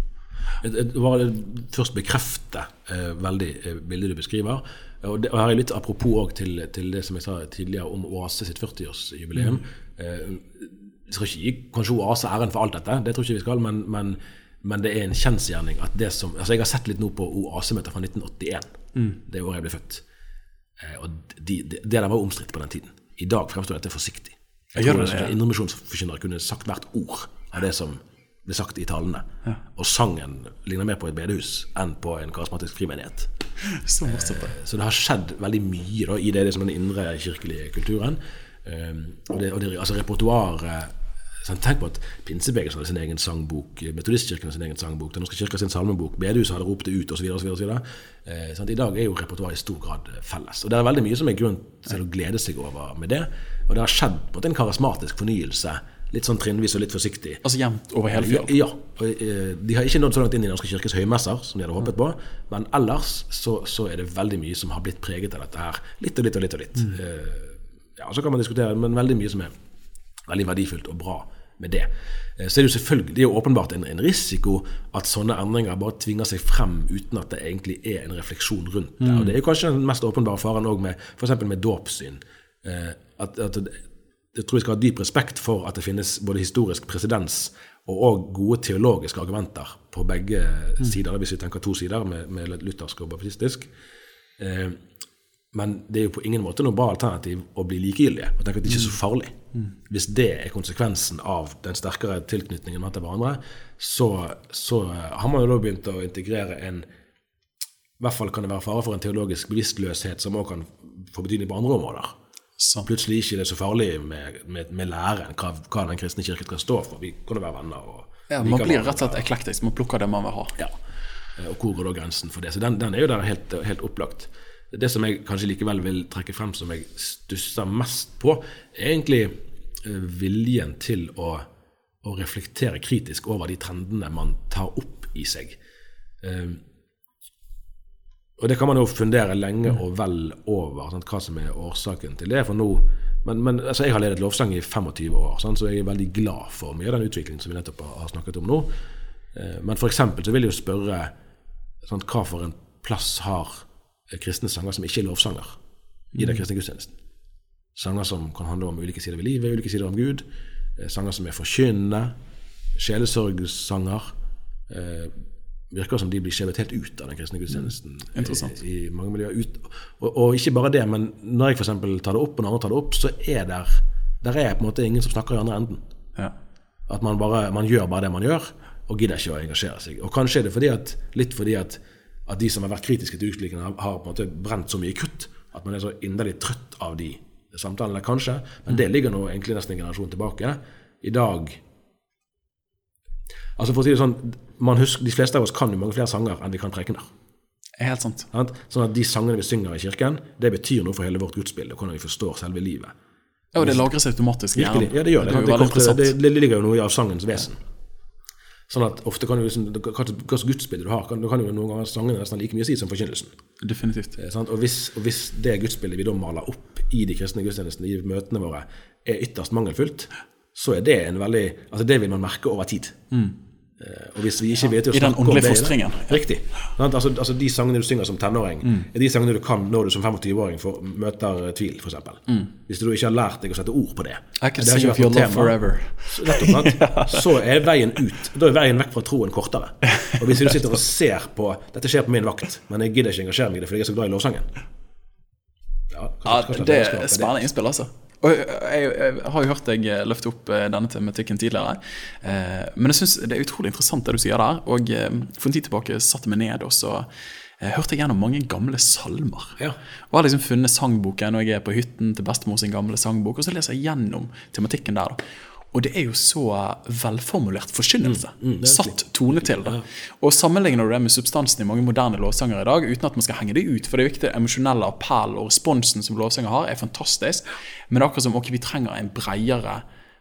Jeg vil først bekrefte eh, veldig eh, bildet du beskriver. Og det og her er litt apropos til, til det som jeg sa tidligere om Oase sitt 40-årsjubileum. Eh, Vi skal ikke gi kanskje Oase æren for alt dette, det tror jeg ikke vi skal, men, men, men det er en kjensgjerning at det som Altså, jeg har sett litt nå på Oase-møtet fra 1981, det året jeg ble født. Eh, og de, de, det der var omstridt på den tiden. I dag fremstår dette forsiktig. Jeg jeg tror det at Indremisjonsforkynnere kunne sagt hvert ord av det som ble sagt i talene. Og sangen ligner mer på et bedehus enn på en karismatisk frimenighet. Så morsomt. det. Så det har skjedd veldig mye da, i det, liksom, den indre kirkelige kulturen. Um, og det, og det altså repertoaret Tenk på at Pinsebevegelsen hadde sin egen sangbok, Metodistkirken hadde sin egen sangbok, Den norske kirka sin salmebok, bedehuset hadde ropt det ut osv. Eh, sånn, I dag er jo repertoaret i stor grad eh, felles. Og det er veldig mye som er grunn til å glede seg over med det. Og det har skjedd på en karismatisk fornyelse, litt sånn trinnvis og litt forsiktig. Altså jevnt over hele Ja, ja. Eh, de har ikke nådd så langt inn i Den norske kirkes høymesser som de hadde håpet på, men ellers så, så er det veldig mye som har blitt preget av dette her. Litt og litt og litt og litt. Mm. ja, Så kan man diskutere, men veldig mye som er veldig verdifullt og bra med det. Eh, Så er det jo selvfølgelig, det er jo åpenbart en, en risiko at sånne endringer bare tvinger seg frem uten at det egentlig er en refleksjon rundt det. Og Det er jo kanskje den mest åpenbare faren òg med f.eks. med dåpssyn. Eh, At, at jeg tror vi skal ha dyp respekt for at det finnes både historisk presedens og også gode teologiske argumenter på begge sider, hvis vi tenker to sider, med, med luthersk og baptistisk. Eh, men det er jo på ingen måte noe bra alternativ å bli likegyldige og tenke at det ikke er så farlig. Hvis det er konsekvensen av den sterkere tilknytningen med til hverandre, så, så har man jo da begynt å integrere en I hvert fall kan det være fare for en teologisk bevisstløshet som også kan få betydning på andre områder. Sant. Plutselig ikke det er så farlig med, med, med læren, hva, hva den kristne kirken skal stå for. Vi kan jo være venner. og Ja, man blir rett og slett eklektisk. Man plukker det man vil ha. Ja. Eh, Og hvor går da grensen for det? Så den, den er jo der helt, helt opplagt. Det som jeg kanskje likevel vil trekke frem som jeg stusser mest på, er egentlig eh, viljen til å, å reflektere kritisk over de trendene man tar opp i seg. Eh, og det kan man jo fundere lenge og vel over, sant, hva som er årsaken til det. For nå, men, men altså, Jeg har ledet lovsang i 25 år, sant, så jeg er veldig glad for mye av den utviklingen som vi nettopp har, snakket om nå. Eh, Men eksempel så vil jeg jo spørre sant, hva for en plass har eh, kristne sanger som ikke er lovsanger i den kristne gudstjenesten? Sanger som kan handle om ulike sider ved livet, ulike sider om Gud. eh, Sanger som er forkynnende. Sjelesorgsanger. Virker som de blir skjevet helt ut av den kristne gudstjenesten. Mm. I, i mange miljøer. Ut, og, og ikke bare det, men når jeg f.eks. tar det opp, og når andre tar det opp, så er der, der er på en måte ingen som snakker i andre enden. Ja. At man, bare, man gjør bare det man gjør, og gidder ikke å engasjere seg. Og kanskje er det fordi at, litt fordi at, at de som har vært kritiske til utviklingen, har, har på en måte brent så mye kutt at man er så inderlig trøtt av de samtalene, kanskje. Men det ligger nå egentlig nesten en generasjon tilbake. I dag Altså for å si det sånn, husker, De fleste av oss kan jo mange flere sanger enn vi kan prekener. Er helt sant. Sånn at de sangene vi synger i kirken, det betyr noe for hele vårt gudsbilde, hvordan vi forstår selve livet. Ja, og det lagres automatisk i hjernen. ja, det gjør det. Det sant? Det, veldig det, det ligger jo noe i avsangens vesen. Sånn at ofte kan du liksom, hva slags gudsbilde du har, kan, du kan jo noen ganger sangene nesten like mye si som forkynnelsen. Definitivt. Sant? Og, hvis, og hvis det gudsbildet vi da maler opp i de kristne gudstjenestene, i møtene våre, er ytterst mangelfullt, så er det en veldig Altså det vil man merke over tid. Eh, Og hvis vi ikke vet å I den åndelige det Ja. Riktig. Altså, altså De sangene du synger som tenåring, Mm. er de sangene du kan når du som 25-åring møter eh, tvil, f.eks. Mm. Hvis du ikke har lært deg å sette ord på det. I can det sing your love forever. Så, nettopp, sant? så er veien ut. Da er veien vekk fra troen kortere. Og hvis du sitter og ser på Dette skjer på min vakt, men jeg gidder ikke engasjere meg i det fordi jeg er så glad i lovsangen. Ja, kanskje- Ja, kanskje det er spennende innspill, altså. Og jeg, jeg, jeg har jo hørt deg eh, løfte opp eh, denne tematikken tidligere. Eh, men jeg syns det er utrolig interessant det du sier der. Og eh, for en tid tilbake satte jeg meg ned og så eh, hørte jeg gjennom mange gamle salmer. Ja. Og har liksom funnet sangboken når jeg er på hytten til bestemor sin gamle sangbok, og så leser jeg gjennom tematikken der. da. Og det er jo så velformulert forkynnelse. Satt tone til det. Og sammenligner du det med substansen i mange moderne lovsanger i dag, uten at man skal henge det ut, for det er viktig, emosjonelle appell og responsen som lovsanger har, er fantastisk. Men det er akkurat som ok, vi trenger en bredere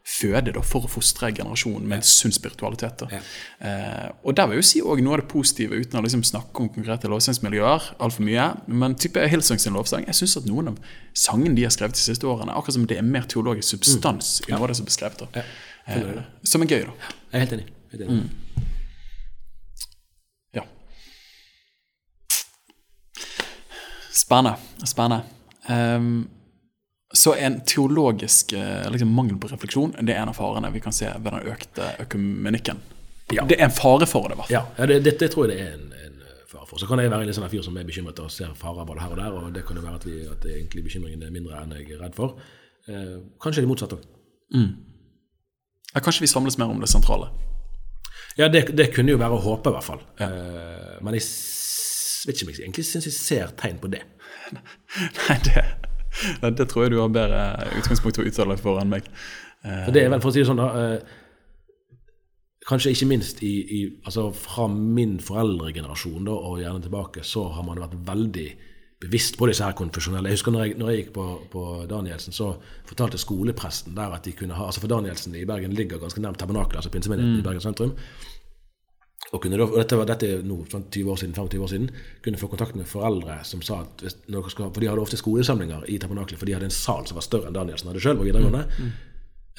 føde da, for å fostre generasjonen med en sunn spiritualitet. Da. Eh, og der vil jeg jo si også noe av det positive, uten å liksom snakke om konkrete lovsangsmiljøer altfor mye. Men type Hillsong sin lovsang, jeg syns at noen av sangene de har skrevet de siste årene, akkurat som det er mer teologisk substans i noe av det som er beskrevet. Da. Eh, som er gøy, da. Jeg er helt enig. Helt enig. Ja. Spennende. Spennende. Ehm, Så en teologisk eh, liksom, mangel på refleksjon det er en av farene vi kan se ved den økte økumenikken. Ja. Det er en fare for det, i hvert fall. Ja, ja det, det, det tror jeg det er en, en fare for. Så kan jeg være en sånn fyr som er bekymret og ser farer både her og der, og det kan jo være at, vi, at egentlig bekymringen er mindre enn jeg er redd for. Eh, kanskje det motsatte òg. Ja, kanskje vi samles mer om det sentrale. Ja, det, det kunne jo være å håpe, i hvert fall. Eh, men jeg vet ikke om jeg egentlig syns jeg ser tegn på det. Nei, det, det tror jeg du har bedre utgangspunkt å uttale for enn meg. For det er vel, for å si det sånn, da eh, Kanskje ikke minst i, i, altså fra min foreldregenerasjon da, og gjerne tilbake, så har man vært veldig bevisst på disse her konfesjonelle. Jeg husker når jeg, når jeg gikk på, på Danielsen, så fortalte skolepresten der at de kunne ha altså For Danielsen i Bergen ligger ganske nærmt tabernakelet, altså pinsemenigheten i Bergen sentrum. Og, kunne dette, var, dette er nå sånn 20 år siden, 25 år siden, kunne få kontakt med foreldre som sa at hvis, når skal, For de hadde ofte skolesamlinger i tabernakelet, for de hadde en sal som var større enn Danielsen hadde sjøl på videregående.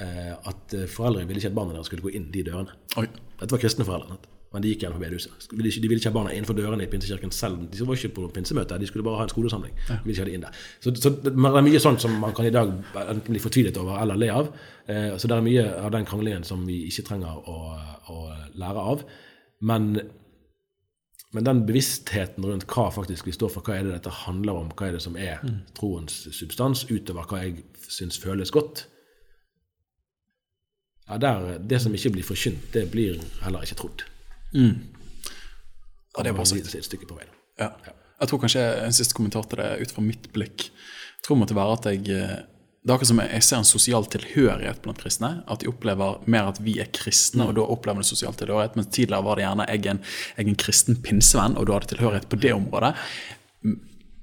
Eh, at eh, foreldre ville ikke at barna deres skulle gå inn de dørene. Oi. Dette var kristne foreldre. Men de gikk igjen på bedehuset. De ville ikke, ha barna innenfor dørene i pinsekirken selv. De var ikke på pinsemøte, de skulle bare ha en skolesamling. De ville ikke ha de inn der. Så, så det er mye sånt som man kan i dag enten bli fortvilet over eller le av. Eh, så det er mye av den kranglingen som vi ikke trenger å, å lære av. Men, men den bevisstheten rundt hva faktisk vi står for, hva er det dette handler om, hva er det som er troens substans, utover hva jeg syns føles godt, ja, der, det som ikke blir forkynt, det blir heller ikke trodd. Ja, det er bare sagt. Et stykke på veien. Ja. Jeg tror kanskje en siste kommentar til det ut fra mitt blikk. Jeg tror måtte være at jeg eh, Det er akkurat som jeg ser en sosial tilhørighet blant kristne. At de opplever mer at vi er kristne, og da opplever de sosial tilhørighet. Men tidligere var det gjerne jeg en, jeg en kristen pinsevenn, og du hadde tilhørighet på det området.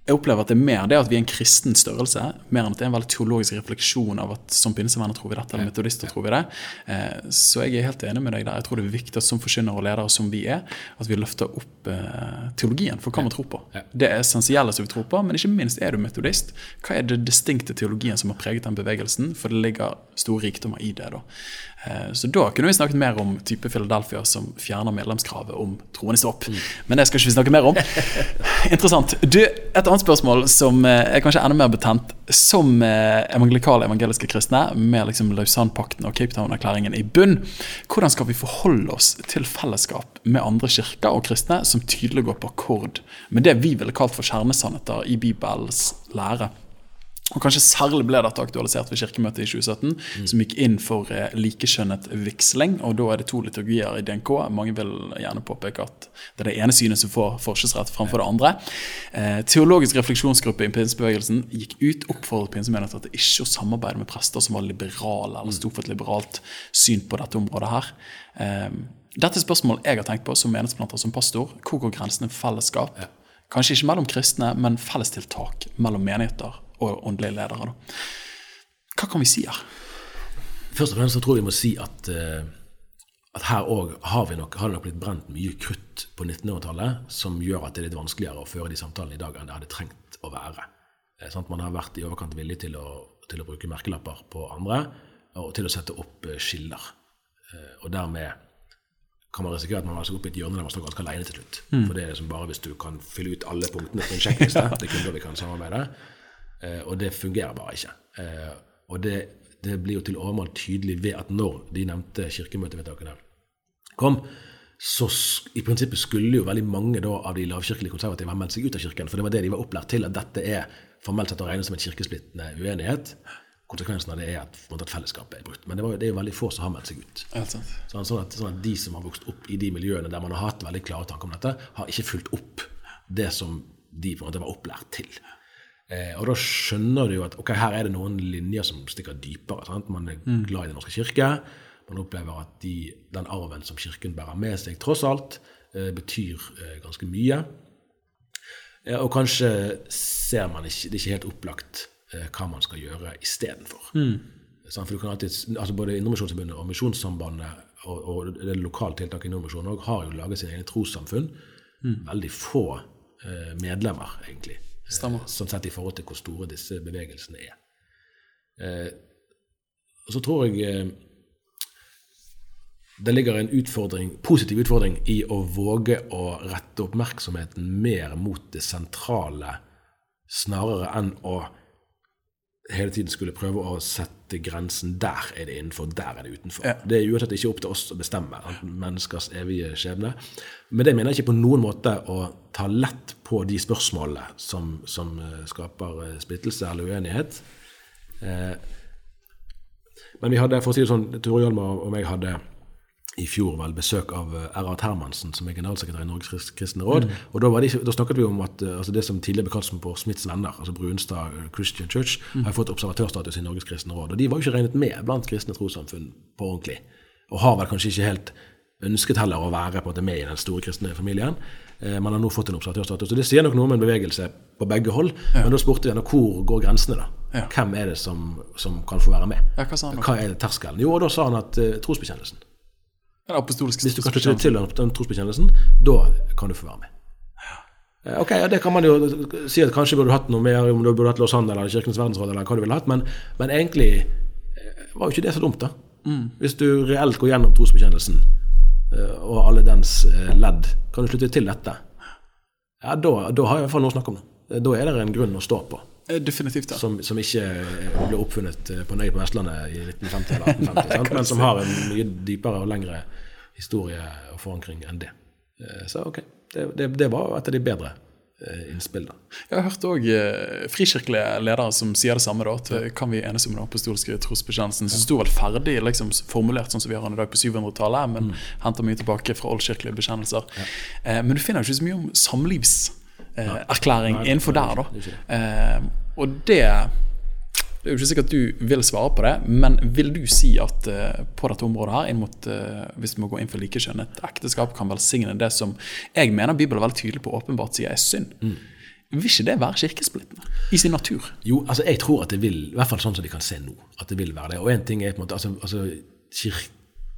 Jeg opplever at det er mer det at vi er en kristen størrelse, mer enn at det er en veldig teologisk refleksjon av at som pinsevenner tror vi dette, eller metodister tror vi det. Eh, Så jeg er helt enig med deg der. Jeg tror det er viktig at som forkynnere og ledere som vi er, at vi løfter opp eh, teologien for hva man tror på. Det er essensielle som vi tror på, men ikke minst er du metodist. Hva er det distinkte teologien som har preget den bevegelsen? For det ligger store rikdommer i det. da. Eh, Så da kunne vi snakket mer om type Philadelphia som fjerner medlemskravet om troende stopp. Men det skal ikke vi snakke mer om. Interessant. Du, et annet spørsmål som eh, er kanskje enda mer betent. Som eh, evangelikale evangeliske kristne, med liksom Lausanne-pakten og Cape Town-erklæringen i bunn, hvordan skal vi forholde oss til fellesskap med andre kirker og kristne som tydelig går på akkord med det vi ville kalt for kjernesannheter i Bibels lære? Og Kanskje særlig ble dette aktualisert ved kirkemøtet i 2017, som gikk inn for eh, likekjønnet vigsling. og Da er det to liturgier i DNK. Mange vil gjerne påpeke at det er det ene synet som får forskjellsrett framfor det andre. Eh, teologisk refleksjonsgruppe i pinsebevegelsen gikk ut, oppfordret pinsemenigheten til ikke å samarbeide med prester som var liberale, eller sto for et liberalt syn på dette området her. Eh, dette er spørsmål jeg har tenkt på som menighetsplanter som pastor. Hvor går grensene for fellesskap? Kanskje ikke mellom kristne, men fellestiltak mellom menigheter og åndelige ledere. Da. Hva kan vi si her? Først og fremst så tror jeg vi må si at, eh, at her òg har, nok- har det nok blitt brent mye krutt på 1900-tallet som gjør at det er litt vanskeligere å føre de samtalene i dag enn det hadde trengt å være. Sånn? Man har vært i overkant villig til å, til å bruke merkelapper på andre og til å sette opp eh, skiller. Og dermed kan man risikere at man altså går opp i et hjørne der man står ganske alene til slutt. For det er liksom bare hvis du kan fylle ut alle punktene på en sjekkliste, det er kun da vi kan samarbeide. Eh, og det fungerer bare ikke. Eh, og det, det blir jo til overmål tydelig ved at når de nevnte kirkemøtevedtakene kom, så i prinsippet skulle jo veldig mange av de lavkirkelige konservative ha meldt seg ut av kirken, for det var det de var opplært til, at dette er formelt sett å regne som en kirkesplittende uenighet. Konsekvensen av det er at, at fellesskapet er brutt. Men det, var, det er jo veldig få som har meldt seg ut. Sånn, sånn, at, sånn at de som har vokst opp i de miljøene der man har hatt veldig klare tanker om dette, har ikke fulgt opp det som de på en måte var opplært til. Eh, og da skjønner du jo at ok, her er det noen linjer som stikker dypere. Sant? Man er glad i Den norske kirke. Man opplever at de, den arven som kirken bærer med seg, tross alt, eh, betyr eh, ganske mye. Eh, og kanskje ser man ikke, det er ikke helt opplagt hva man skal gjøre istedenfor. Mm. for du kan alltid, altså Både Indremisjonsforbundet og Misjonssambandet og, og det lokale tiltaket i Nordmisjonen har jo laget sine egne trossamfunn. Veldig få eh, medlemmer, egentlig. Stemmer. Sånn sett i forhold til hvor store disse bevegelsene er. Eh, og så tror jeg eh, det ligger en utfordring, positiv utfordring i å våge å rette oppmerksomheten mer mot det sentrale, snarere enn å hele tiden skulle prøve å sette grensen der er det innenfor, der er det utenfor. Ja. Det er uansett ikke opp til oss å bestemme menneskers evige skjebne. Men det mener jeg ikke på noen måte å ta lett på de spørsmålene som, som eh, skaper eh, splittelse eller uenighet. Eh, men vi hadde, for å si det sånn, Tore Hjalmar og meg hadde i fjor vel besøk av eh, Erhard Hermansen, som er generalsekretær i Norges kristne råd. og da, var de, da snakket vi om at eh, altså det som tidligere ble kalt på Smiths venner, altså Brunstad eh, Christian Church, har fått observatørstatus i Norges kristne råd. Og de var jo ikke regnet med blant kristne trossamfunn på ordentlig. Og har vel kanskje ikke helt ønsket heller å være på en måte med i den store kristne familien. Eh, man har nå fått en observatørstatus. Og det sier nok noe om en bevegelse på begge hold. Men da spurte vi henne hvor går grensene, da? Ja. Hvem er det som, som kan få være med? Ja, hva? Hva er terskelen? Jo, og da sa han at uh, trosbekjennelsen. Den apostolske Hvis du kan slutte til den, den trosbekjennelsen, da kan du få være med. Eh, Ok, ja, Det kan man jo si at kanskje burde du hatt noe mer, om du burde hatt Lausanne eller Kirkens verdensråd, eller hva du ville hatt, men, men egentlig eh, var jo ikke det så dumt, da. Hvis du reelt går gjennom trosbekjennelsen eh, og alle dens ledd, kan du slutte til dette, ja, da, da har jeg i hvert fall noe å snakke om. Da er det en grunn å stå på, Definitivt. ja. som, som ikke eh, ble oppfunnet eh, på en øy på Vestlandet i 1950 eller 1850, sant? men som har en mye dypere og lengre historie og forankring enn det. Eh, Så ok, det, det, det var et av de bedre innspillene. innspill, da. Jeg har hørt òg frikirkelige ledere som sier det samme. da, at eh, Kan vi enes om den apostolske trosbekjennelsen? Som sto vel ferdig liksom formulert sånn som vi har den i dag på 700-tallet, men henter mye tilbake fra oldkirkelige bekjennelser. Ja. men du finner jo ikke så mye om samlivserklæring Nei, innenfor der, da. Eh, og det det er jo ikke sikkert du vil svare på det, men vil du si at eh, på dette området her, mot, eh, hvis vi må gå inn for likekjønnet ekteskap, kan velsigne det som jeg mener Bibelen er veldig tydelig på åpenbart sier er synd? Vil ikke det være kirkesplittende i sin natur? Jo, altså jeg tror at det vil, i hvert fall sånn som de kan se nå, at det vil være det. Og en ting er på en måte, altså, altså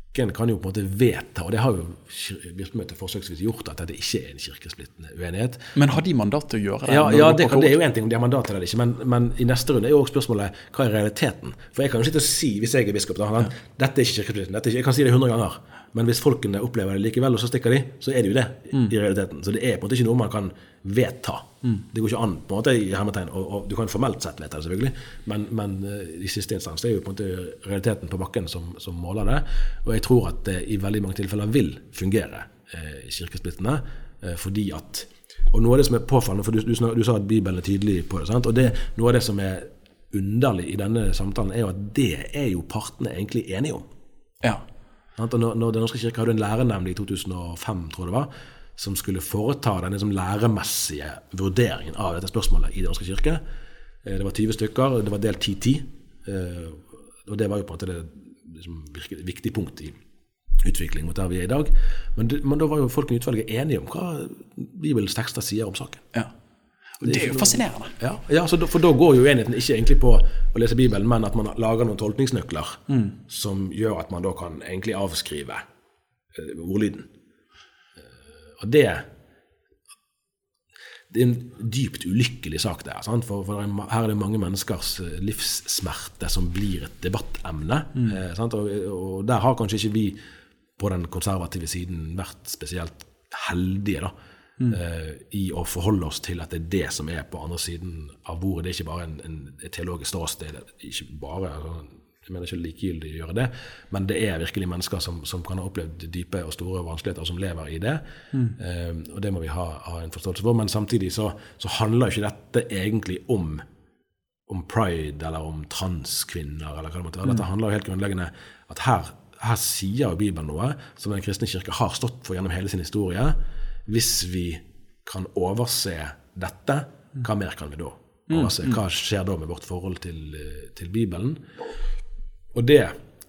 Kirken kan jo på en måte vedta, og det har jo Birkemøtet forsøksvis gjort, at det ikke er en kirkesplittende uenighet. Men har de mandat til å gjøre det? Ja, ja det, kan, det er jo en ting om de har mandat til det eller ikke, men, men i neste runde er jo også spørsmålet hva er realiteten? For jeg kan jo sitte og si, hvis jeg er biskop, da, at dette er ikke kirkesplittende. Ikke, jeg kan si det 100 ganger, men hvis folkene opplever det likevel, og så stikker de, så er det jo det i realiteten. Så det er på en måte ikke noe man kan vedta. Det går ikke an på en måte i hermetegn, og, og du kan formelt sett vedta det, selvfølgelig, men, men eh, i siste instans det er jo på en måte realiteten på bakken som, som måler det. Og jeg tror at det i veldig mange tilfeller vil fungere eh, kirkesplittende, eh, fordi at og noe av det som er påfallende, for du, du, du sa at Bibelen er tydelig på det, sant? og det, noe av det som er underlig i denne samtalen, er jo at det er jo partene egentlig enige om. Ja. Når, når Den norske kirke hadde en lærenemnd i 2005, tror jeg det var, som skulle foreta den liksom læremessige vurderingen av dette spørsmålet i Den norske kirke. Eh, Det var 20 stykker, det var delt 10-10. eh, Og det var jo på en måte det liksom, virkelig viktige punkt i utvikling mot der vi er i dag. Men, men da var jo folkene i utvalget enige om hva Bibelens tekster sier om saken. ja. Det er jo fascinerende. Ja, ja så da, For da går jo enheten ikke egentlig på å lese Bibelen, men at man lager noen tolkningsnøkler som gjør at man da kan egentlig avskrive eh, ordlyden. Eh, og det det er en dypt ulykkelig sak. Sant? For, for det er her er det mange menneskers eh, livssmerte som blir et debattemne. Eh, sant? Og, og der har kanskje ikke vi på den konservative siden vært spesielt heldige, da. Eh, I å forholde oss til at det er det som er på andre siden av bordet. Det er ikke bare en, en, et teologisk ståsted. Ikke bare, altså, jeg mener ikke likegyldig å gjøre det, men det er virkelig mennesker som, som kan ha opplevd dype og store vanskeligheter, og som lever i det. Eh, og det må vi ha, ha en forståelse for. Men samtidig så, så handler ikke dette egentlig om om pride eller om transkvinner eller hva det måtte være. Dette handler jo helt grunnleggende at her, her sier jo Bibelen noe som Den kristne kirke har stått for gjennom hele sin historie. Hvis vi kan overse dette, hva mer kan vi da overse? Hva skjer da med vårt forhold til, eh, til Bibelen? Og det,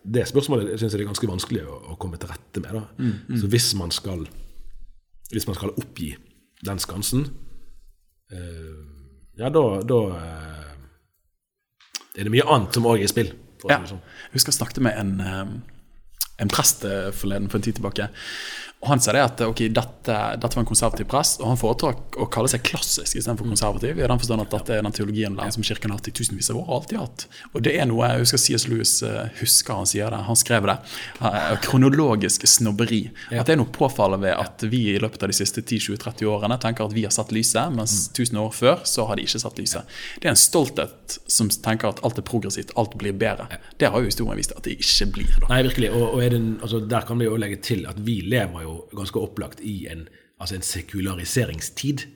det spørsmålet syns jeg det er ganske vanskelig å, å komme til rette med. Da. Så hvis man skal hvis man skal oppgi den skansen, eh, ja, da, da eh, er det mye annet som òg er i spill. Ja. sånn. Jeg husker jeg snakket med en, eh, en prest eh, forleden for en tid tilbake. Og Han sa det at ok, dette, dette var en konservativ prest, og han foretrakk å kalle seg klassisk istedenfor konservativ. i den forstand at Dette er den teologien der som Kirken har hatt i tusenvis av år. og alltid hatt. Og det er noe jeg husker C.S. Lewis eh, husker han sier det. Han skrev det. eh, Kronologisk snobberi. At det er noe påfallende ved at vi i løpet av de siste 10-20-30 årene tenker at vi har satt lyset, mens 1000 år før så har de ikke satt lyset. Det er en stolthet som tenker at alt er progressivt, alt blir bedre. Det har jo historien vist at det ikke blir. da. Nei, virkelig. Og, og det, altså, der kan vi jo legge til at vi lever jo ganske opplagt i en, altså en sekulariseringstid.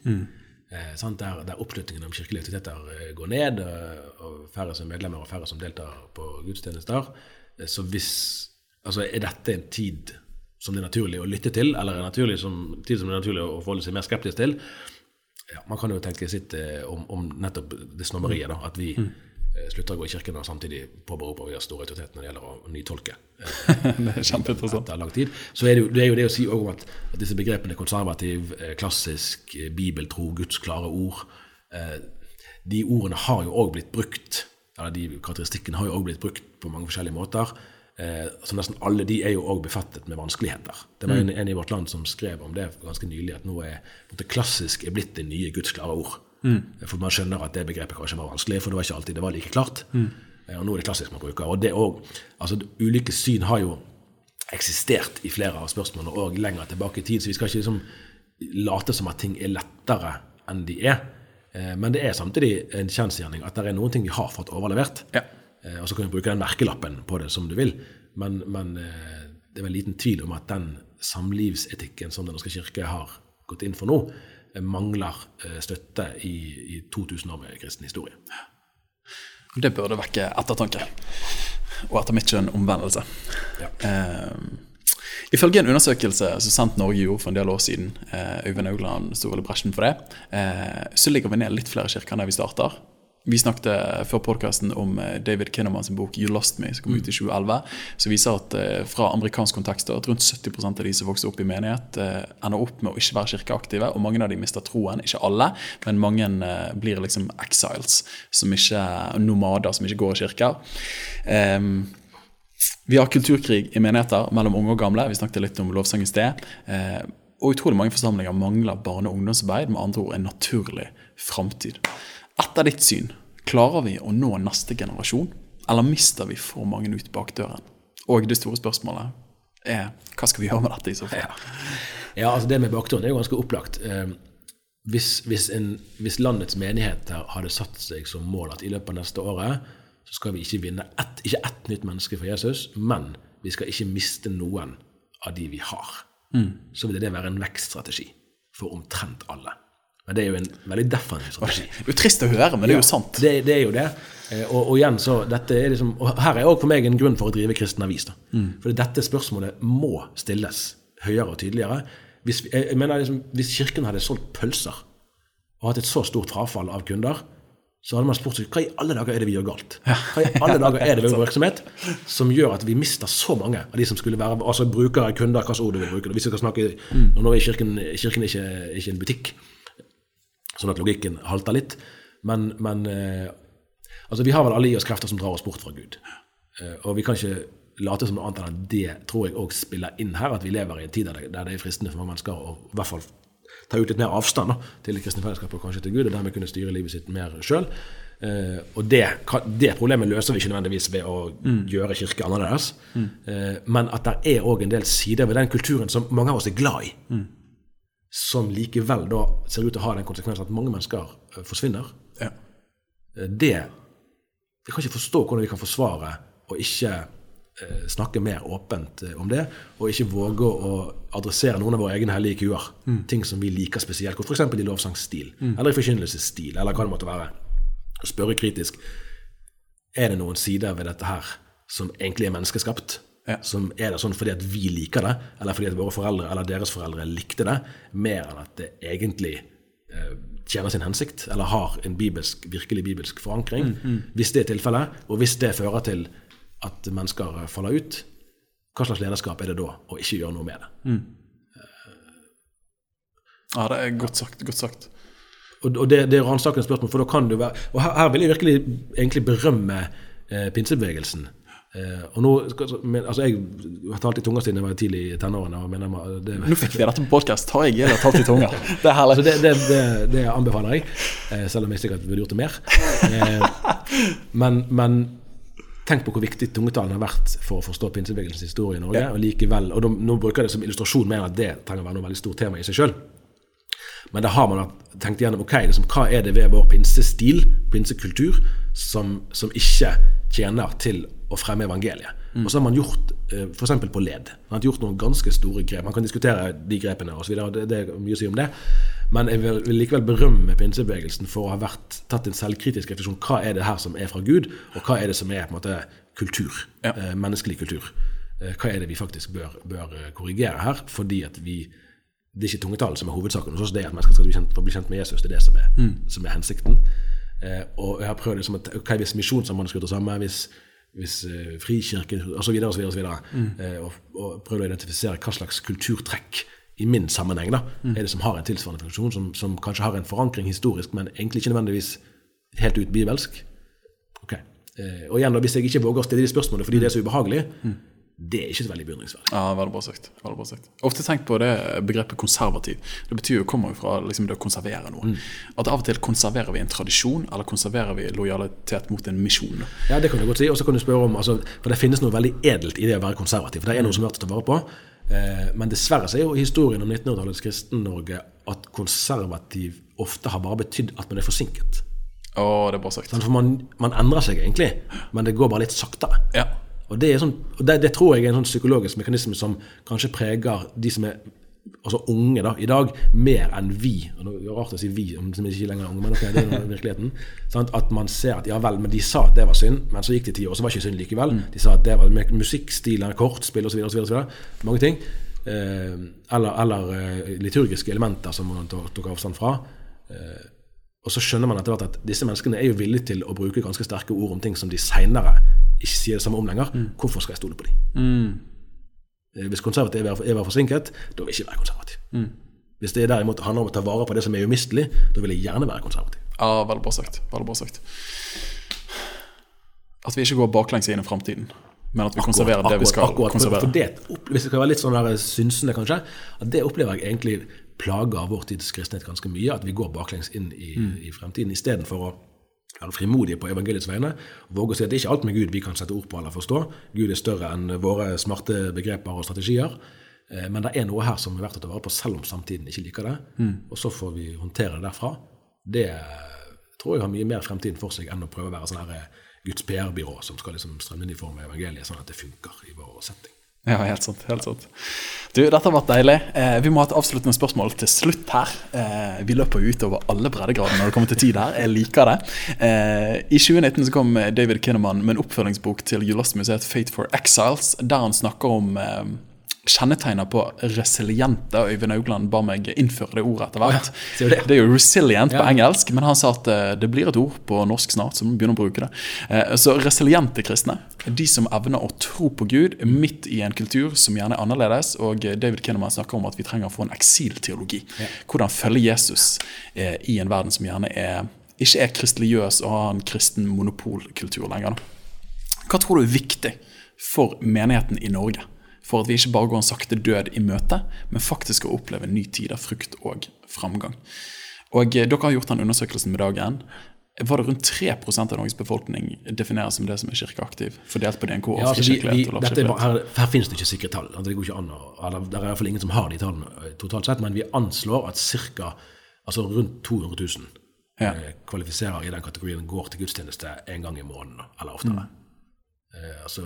Eh, sant? Der, der oppslutningen om kirkelige aktiviteter eh, går ned, og, og færre som medlemmer og færre som deltar på gudstjenester. Eh, så hvis, altså, er dette en tid som det er naturlig å lytte til, eller en som, tid som det er naturlig å forholde seg mer skeptisk til? Ja, man kan jo tenke sitt eh, om, om nettopp det snobberiet. da, At vi eh, slutter å gå i kirken og samtidig påberoper vi har stor autoritet når det gjelder å nytolke. eh, Det er kjempeinteressant. etter lang tid. Så er det, jo, det er jo det å si om at, at disse begrepene konservativ, eh, klassisk, eh, bibeltro, Guds klare ord eh, De ordene har jo òg blitt brukt, eller de karakteristikkene har jo òg blitt brukt på mange forskjellige måter. Eh, så nesten alle de er jo òg befattet med vanskeligheter. Det var en, en i vårt land som skrev om det ganske nylig, at nå er på klassisk er blitt det nye Guds klare ord. For man skjønner at det begrepet kanskje var vanskelig, for det var ikke alltid det var like klart. Mm. Og nå er det klassisk man bruker. Og det òg Altså, ulike syn har jo eksistert i flere av spørsmålene og lenger tilbake i tid, så vi skal ikke liksom late som at ting er lettere enn de er. Eh, Men det er samtidig en kjensgjerning at det er noen ting vi har fått overlevert. Ja. Eh, Og så kan du bruke den merkelappen på det som du vil, men, men eh, det er vel liten tvil om at den samlivsetikken som Den norske kirke har gått inn for nå, eh, mangler eh, støtte i, i 2000 år med kristen historie. Det burde vekke ettertanke. Og etter mitt skjønn omvendelse. Ja. Eh, ifølge en undersøkelse som Sendt Norge gjorde for en del år siden, eh, Øyvind Augland sto vel i bresjen for det, eh, så ligger vi ned litt flere kirker enn vi starter. Vi snakket eh, før podkasten om eh, David Kinnaman sin bok 'You Lost Me', som kom ut i 2011. Som viser at eh, fra amerikansk kontekst at rundt 70% av de som vokser opp i menighet, ender opp med å ikke være kirkeaktive. Og mange av de mister troen. Ikke alle, men mange blir liksom exiles, som ikke, nomader som ikke går i kirker. Um, vi har kulturkrig i menigheter mellom unge og gamle. Vi snakket litt om lovsang i sted. Eh, og utrolig mange forsamlinger mangler barne- og ungdomsarbeid, med andre ord en naturlig framtid. Etter ditt syn, klarer vi å nå neste generasjon, eller mister vi for mange ut bakdøren? Og det store spørsmålet er hva skal vi gjøre med dette i så fall? Ja, altså Det med bakdøren er jo ganske opplagt. Eh, hvis, hvis, en, hvis landets menigheter hadde satt seg som mål at i løpet av neste året så skal vi ikke vinne ett, ikke ett nytt menneske for Jesus, men vi skal ikke miste noen av de vi har, så ville det være en vekststrategi for omtrent alle. Men det er jo en veldig defensiv strategi. Det er jo trist å høre, men det er jo sant. Det, det er jo det. Eh, Og, og igjen så, dette er liksom, og her er også for meg en grunn for å drive kristen avis. da. For dette spørsmålet må stilles høyere og tydeligere. Hvis, jeg mener liksom, hvis Kirken hadde solgt pølser og hatt et så stort frafall av kunder, så hadde man spurt seg hva i alle dager er det vi gjør galt? Hva i alle dager er det ved vår virksomhet som gjør at vi mister så mange av de som skulle være altså brukere, kunder, hva slags ord du vil bruke. Hvis vi skal snakke, Nå er kirken, kirken ikke, ikke en butikk, sånn at logikken halter litt. Men, men eh, altså, vi har vel alle i oss krefter som drar oss bort fra Gud. Eh, og vi kan ikke late som noe annet enn at det tror jeg òg spiller inn her. At vi lever i en tid der det, er fristende for mange mennesker å i hvert fall ta ut litt mer avstand da, til kristne fellesskapet og kanskje til Gud, og dermed kunne styre livet sitt mer sjøl. Uh, og det, det problemet løser vi ikke nødvendigvis ved å gjøre kirke annerledes. Eh, men at det er òg en del sider ved den kulturen som mange av oss er glad i som likevel da ser ut til å ha den konsekvensen at mange mennesker eh, forsvinner. Ja. Eh, Det Jeg kan ikke forstå hvordan vi kan forsvare å ikke eh, snakke mer åpent om det, og ikke våge å adressere noen av våre egne hellige kuer. Ting som vi liker spesielt f.eks. i lovsangsstil, eller i forkynnelsesstil, eller hva det måtte være. Spørre kritisk er det noen sider ved dette her som egentlig er menneskeskapt. Ja. Som er det sånn fordi at vi liker det, eller fordi at våre foreldre eller deres foreldre likte det, mer enn at det egentlig eh, tjener sin hensikt, eller har en bibelsk, virkelig bibelsk forankring. Hvis det er tilfellet, og hvis det fører til at mennesker eh, faller ut, hva slags lederskap er det da å ikke gjøre noe med det? ja, det er godt sagt. Godt sagt. Og, og det, det er ransakende spørsmål, for da kan du være Og her, her vil jeg virkelig egentlig berømme eh, pinsebevegelsen og nå, men, altså Jeg har talt i tunga siden jeg var tidlig i tenårene. Nå fikk vi dette på podkast. Har jeg eller talt i tunga? Det er herlig. Så det, det, det, det anbefaler jeg, eh, selv om jeg sikkert burde gjort det mer. Eh, men, men tenk på hvor viktig tungetalen har vært for å forstå pinsebevegelsens historie i Norge. Ja. Og likevel, og de, Nå bruker jeg det som illustrasjon, mener at det trenger å være noe veldig stort tema i seg sjøl. Men da har man tenkt gjennom ok, liksom, hva er det ved vår pinsestil, pinsekultur, som, som ikke tjener til å fremme evangeliet. Og så har man gjort eh, f.eks. på led. Man har gjort noen ganske store grep. Man kan diskutere de grepene osv. Det, det er mye å si om det. Men jeg vil, likevel berømme pinsebevegelsen for å ha vært, tatt en selvkritisk refleksjon. Hva er det her som er fra Gud, og hva er det som er på en måte kultur? Ja. Eh, menneskelig kultur. Eh, hva er det vi faktisk bør, bør korrigere her? Fordi at vi det er ikke tungetalen som er hovedsaken hos oss, det er at mennesker skal bli kjent, bli kjent med Jesus. Det er det som er, som er hensikten. Eh, og jeg har prøvd liksom at hva hvis Misjonssambandet skulle ta samme, hvis, hvis eh, Frikirken osv., osv., osv. Eh, og, og prøvd å identifisere hva slags kulturtrekk i min sammenheng da, er det som har en tilsvarende funksjon, som, som kanskje har en forankring historisk, men egentlig ikke nødvendigvis helt ut bibelsk. Okay. Eh, og igjen, da, hvis jeg ikke våger å stille de spørsmålene fordi det er så ubehagelig, det er ikke så veldig beundringsverdig. Ja, veldig bra sagt. Veldig bra sagt. Ofte tenkt på det begrepet konservativ. Det betyr jo, kommer jo fra liksom, det å konservere noe. At av og til konserverer vi en tradisjon, eller konserverer vi lojalitet mot en misjon. Ja, det kan du godt si. Og så kan du spørre om, altså, For det finnes noe veldig edelt i det å være konservativ. For det er noe som er verdt å ta vare på. Eh, men dessverre så er jo historien om 1900-tallets Kristen-Norge at konservativ ofte har bare betydd at man er forsinket. Å, det er bra sagt. For man, man endrer seg egentlig, men det går bare litt saktere. Ja. Og det, er sånn, og det, det tror jeg er en sånn psykologisk mekanisme som kanskje preger de som er altså unge da, i dag, mer enn vi. Og det er rart å si vi, om som ikke lenger er unge, men okay, det er virkeligheten. Sant? At man ser at ja vel, men de sa at det var synd, men så gikk det ti år, så var det ikke synd likevel. De sa at det var med musikkstilen, kortspill osv., osv. Mange ting. Eh, eller eller eh, liturgiske elementer som man tok avstand fra. Eh, og så skjønner man etter hvert at disse menneskene er jo villige til å bruke ganske sterke ord om ting som de seinere ikke sier det samme om lenger. Hvorfor skal jeg stole på dem? Mm. Hvis konservativ er å være forsinket, da vil jeg ikke være konservativ. Hvis det derimot handler om å ta vare på det som er umistelig, da vil jeg gjerne være konservativ. ja, veldig bra sagt. Veldig bra sagt. At vi ikke går baklengs inn i framtiden, men at vi konserverer det vi skal akkurat, konservere. For det, hvis det skal være litt sånn der synsende, kanskje, at det opplever jeg egentlig plager vår tids kristenhet ganske mye. At vi går baklengs inn i, Mm. i fremtiden istedenfor å være frimodige på evangeliets vegne. Våge å si at det er ikke alt med Gud vi kan sette ord på eller forstå. Gud er større enn våre smarte begreper og strategier. Eh, Men det er noe her som er verdt å ta vare på, selv om samtiden ikke liker det. Mm. Og så får vi håndtere det derfra. Det tror jeg har mye mer fremtiden for seg enn å prøve å være sånn her eh, Guds PR-byrå som skal liksom strømme inn i form av evangeliet, sånn at det funker i vår setting. Ja, helt sant. helt sant. Du, Dette har vært deilig. Eh, vi må ha et avsluttende spørsmål til slutt her. Eh, vi løper jo utover alle breddegrader når det kommer til tid her. Jeg liker det. Eh, I 2019 så kom David Kinnaman med en oppfølgingsbok til Julasmuseet Fate for Exiles, der han snakker om eh, kjennetegner på resiliente. og Øyvind Augland ba meg innføre det ordet etter hvert. Ja, det? det er jo resilient på engelsk, men han sa at eh, det blir et ord på norsk snart, så vi begynner å bruke det. Eh, Så resiliente kristne, de som evner å tro på Gud midt i en kultur som gjerne er annerledes. Og eh, David Kinnaman snakker om at vi trenger å få en eksilteologi. Hvordan følge Jesus i en verden som gjerne er ikke er kristeligøs og har en kristen monopolkultur lenger. Hva tror du er viktig for menigheten i Norge? For at vi ikke bare går en sakte død i møte, men faktisk skal oppleve en ny tid av frukt og framgang. Og eh, Dere har gjort den undersøkelsen med dagen. Var det rundt 3% av Norges befolkning defineres som det som er kirkeaktiv? Fordelt på DNK og Ja, altså, vi, vi, og er, her, her finnes det ikke sikre tall. Altså, det går ikke an eller, Det er i hvert fall ingen som har de tallene eh, totalt sett, men vi anslår at cirka, Altså rundt 200 000 Ja. eh, kvalifiserer i den kategorien går til gudstjeneste en gang i måneden, eller oftere. Mm. Eh, altså,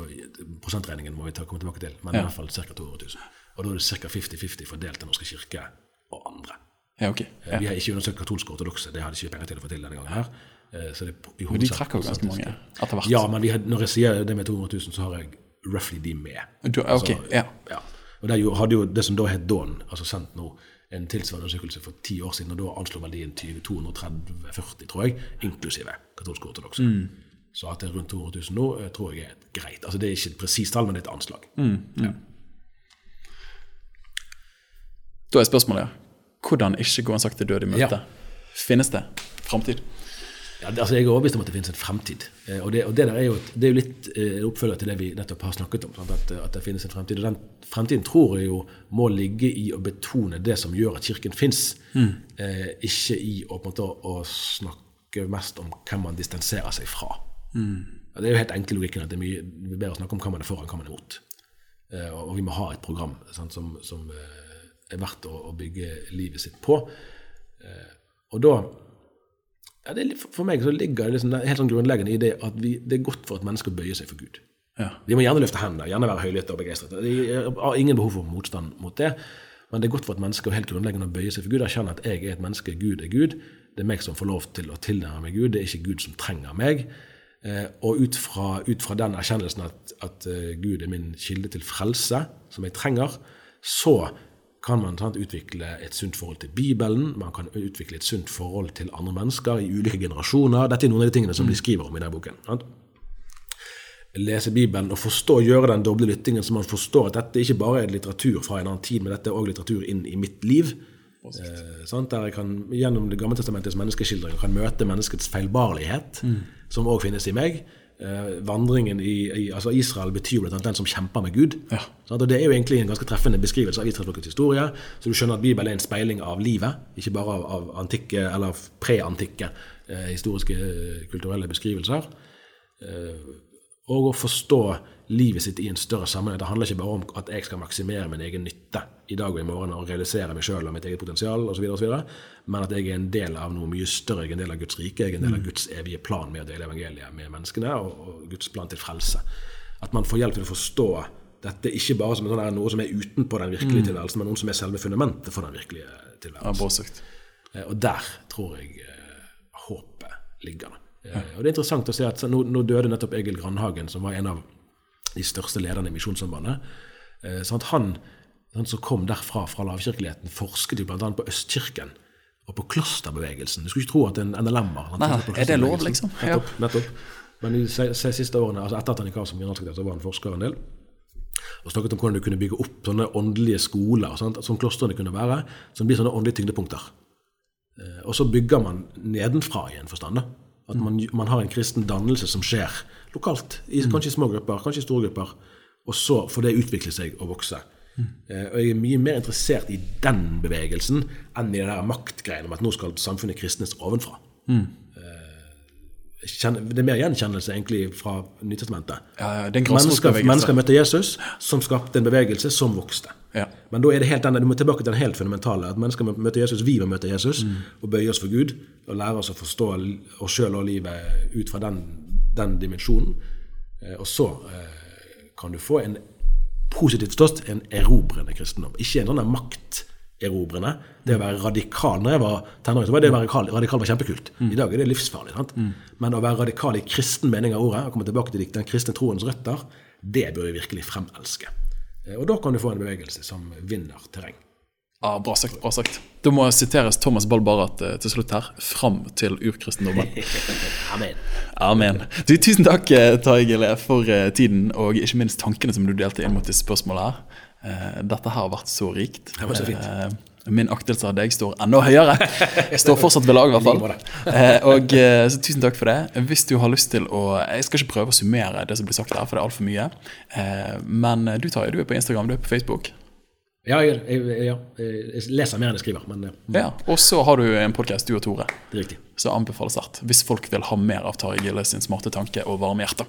Prosentregningen må vi ta, komme tilbake til, men Ja. i hvert fall ca. 200 000. Og da er det ca. 50-50 fordelt til Norske kirke og andre. Ja, ok. Eh. Vi har ikke undersøkt katolske ortodokse, det hadde ikke penger til å få til denne gangen her. Eh, Så det i Men de trekker jo ganske mange etter hvert. Ja, men vi har, når jeg sier det med 200 000, så har jeg roughly de med. Du, ok, ja. Ja. Og der hadde jo det som da het Dawn, altså sendt nå en tilsvarende undersøkelse for ti år siden, og da anslo verdien de 230-40, tror jeg, inklusive katolske ortodokse. Mm. Så at det er rundt 200 000 nå, eh, tror jeg er greit. Altså Det er ikke et presist tall, men det er et anslag. Mm. Da er spørsmålet hvordan ikke gå en sakte død i møte. Ja. Finnes det framtid? Ja, Ja, det- altså Jeg er overbevist om at det finnes en fremtid. Eh, Og det, og det der er jo, det er jo litt eh, oppfølger til det vi nettopp har snakket om. At, at det finnes en fremtid. Og den fremtiden tror jeg jo må ligge i å betone det som gjør at Kirken fins, eh, ikke i å, på en måte, å snakke mest om hvem man distanserer seg fra. Ja, det er jo helt enkelt logikken at det er mye det er bedre å snakke om hva man er for enn hva man er imot. Eh, og, vi må ha et program sant, som, som eh, er verdt å, å bygge livet sitt på. Eh, og da ja, det er, For meg så ligger det liksom, helt sånn grunnleggende i det at vi, det er godt for et menneske å bøye seg for Gud. Ja. Vi må gjerne løfte hendene, gjerne være høylytte og begeistret. Jeg har ingen behov for motstand mot det. Men det er godt for et menneske å helt grunnleggende bøye seg for Gud. Erkjenne at jeg er et menneske, Gud er Gud. Det er meg som får lov til å tilnærme meg Gud. Det er ikke Gud som trenger meg. Eh, og ut fra, ut fra den erkjennelsen at, at eh, Gud er min kilde til frelse, som jeg trenger, så kan man sant, utvikle et sunt forhold til Bibelen, man kan utvikle et sunt forhold til andre mennesker i ulike generasjoner. Dette er noen av de tingene som de skriver om i denne boken. Sant? lese Bibelen og forstå, gjøre den doble lyttingen, så man forstår at dette ikke bare er litteratur fra en annen tid, men dette er òg litteratur inn i mitt liv. Eh? Der jeg kan gjennom Det gamle testamentets menneskeskildringer kan møte menneskets feilbarlighet, som òg finnes i meg. Eh, vandringen i, i altså Israel betyr annet den som kjemper med Gud. Ja. Sant? Og Det er jo egentlig en ganske treffende beskrivelse av israelsfolkets historie. Så du skjønner at Bibelen er en speiling av livet, ikke bare av, av antikke eller preantikke eh, historiske, eh, kulturelle beskrivelser og å forstå livet sitt i en større sammenheng. Det handler ikke bare om at jeg skal maksimere min egen nytte i dag og i morgen og realisere meg sjøl og mitt eget potensial osv., men at jeg er en del av noe mye større. Jeg er en del av Guds rike, jeg er en del av Guds evige plan med å dele evangeliet med menneskene og, og Guds plan til frelse. At man får hjelp til å forstå dette ikke bare som sånn noe som er utenpå den virkelige tilværelsen, men noe som er selve fundamentet for den virkelige Ja, tilværelsen. Eh, Og der tror jeg eh, håpet ligger. da. Eh, Og det er interessant å se at nå, nå døde nettopp Egil Grandhagen, som var en av de største lederne i Misjonssambandet. Eh, sånn han, han som kom derfra, fra lavkirkeligheten, forsket jo bl.a. på Østkirken og på klosterbevegelsen. Du skulle ikke tro at en NLM-er er det lov, liksom? Ja. Nettopp. nettopp. Men de siste årene, altså etter at han gikk av som generalsekretær, så var han forsker en del. Og snakket om hvordan du kunne bygge opp sånne åndelige skoler, sant, som klostrene kunne være, som blir sånne åndelige tyngdepunkter. Eh, Og så bygger man nedenfra i en forstand. da. At man, man har en kristen dannelse som skjer lokalt. I, kanskje i små grupper, kanskje i store grupper. Og så får det utvikle seg og vokse. Eh, Og jeg er mye mer interessert i den bevegelsen enn i det der maktgreiene om at nå skal samfunnet kristnes ovenfra. Eh, kjenn- Det er mer gjenkjennelse egentlig fra Nytestamentet. Ja, ja, er Mennesker, mennesker møtte Jesus, som skapte en bevegelse som vokste. Ja. Men da er det helt den, du må tilbake til den helt fundamentale. At mennesker møter Jesus, vi må møte Jesus og bøye oss for Gud. Og lære oss å forstå oss sjøl og livet ut fra den, den dimensjonen. Eh, Og så eh, kan du få en positivt forstått en erobrende kristendom. Ikke en sånn makterobrende. Det å være radikal Når jeg var tenåring, var det å være radikal, radikal var kjempekult. I dag er det livsfarlig. sant? Men å være radikal i kristen mening av ordet, og komme tilbake til den kristne troens røtter, det bør vi virkelig fremelske. Eh, Og da kan du få en bevegelse som vinner terreng. Ja, bra sagt. bra sagt. Da må siteres Thomas Boll Barrat eh, til slutt her. Fram til urkristendommen. Amen. Amen. Du, tusen takk, eh, Tarjei Gille, for eh, tiden og ikke minst tankene som du delte inn mot disse spørsmålene her. Eh, Dette her har vært så rikt. Det var så fint. Min aktelse av deg står enda høyere. Jeg står fortsatt ved lag, i hvert fall. Eh, Og så Tusen takk for det. Hvis du har lyst til å Jeg skal ikke prøve å summere det som blir sagt her, for det er altfor mye. Eh, Men du Tarjei, du er på Instagram, du er på Facebook. Ja, jeg, jeg, ja, jeg leser mer enn jeg skriver, men Ja, Og så har du en podkast, du og Tore. det riktig. Så anbefales sterkt. Hvis folk vil ha mer av Tarjei Gilles sin smarte tanke og varme hjerte.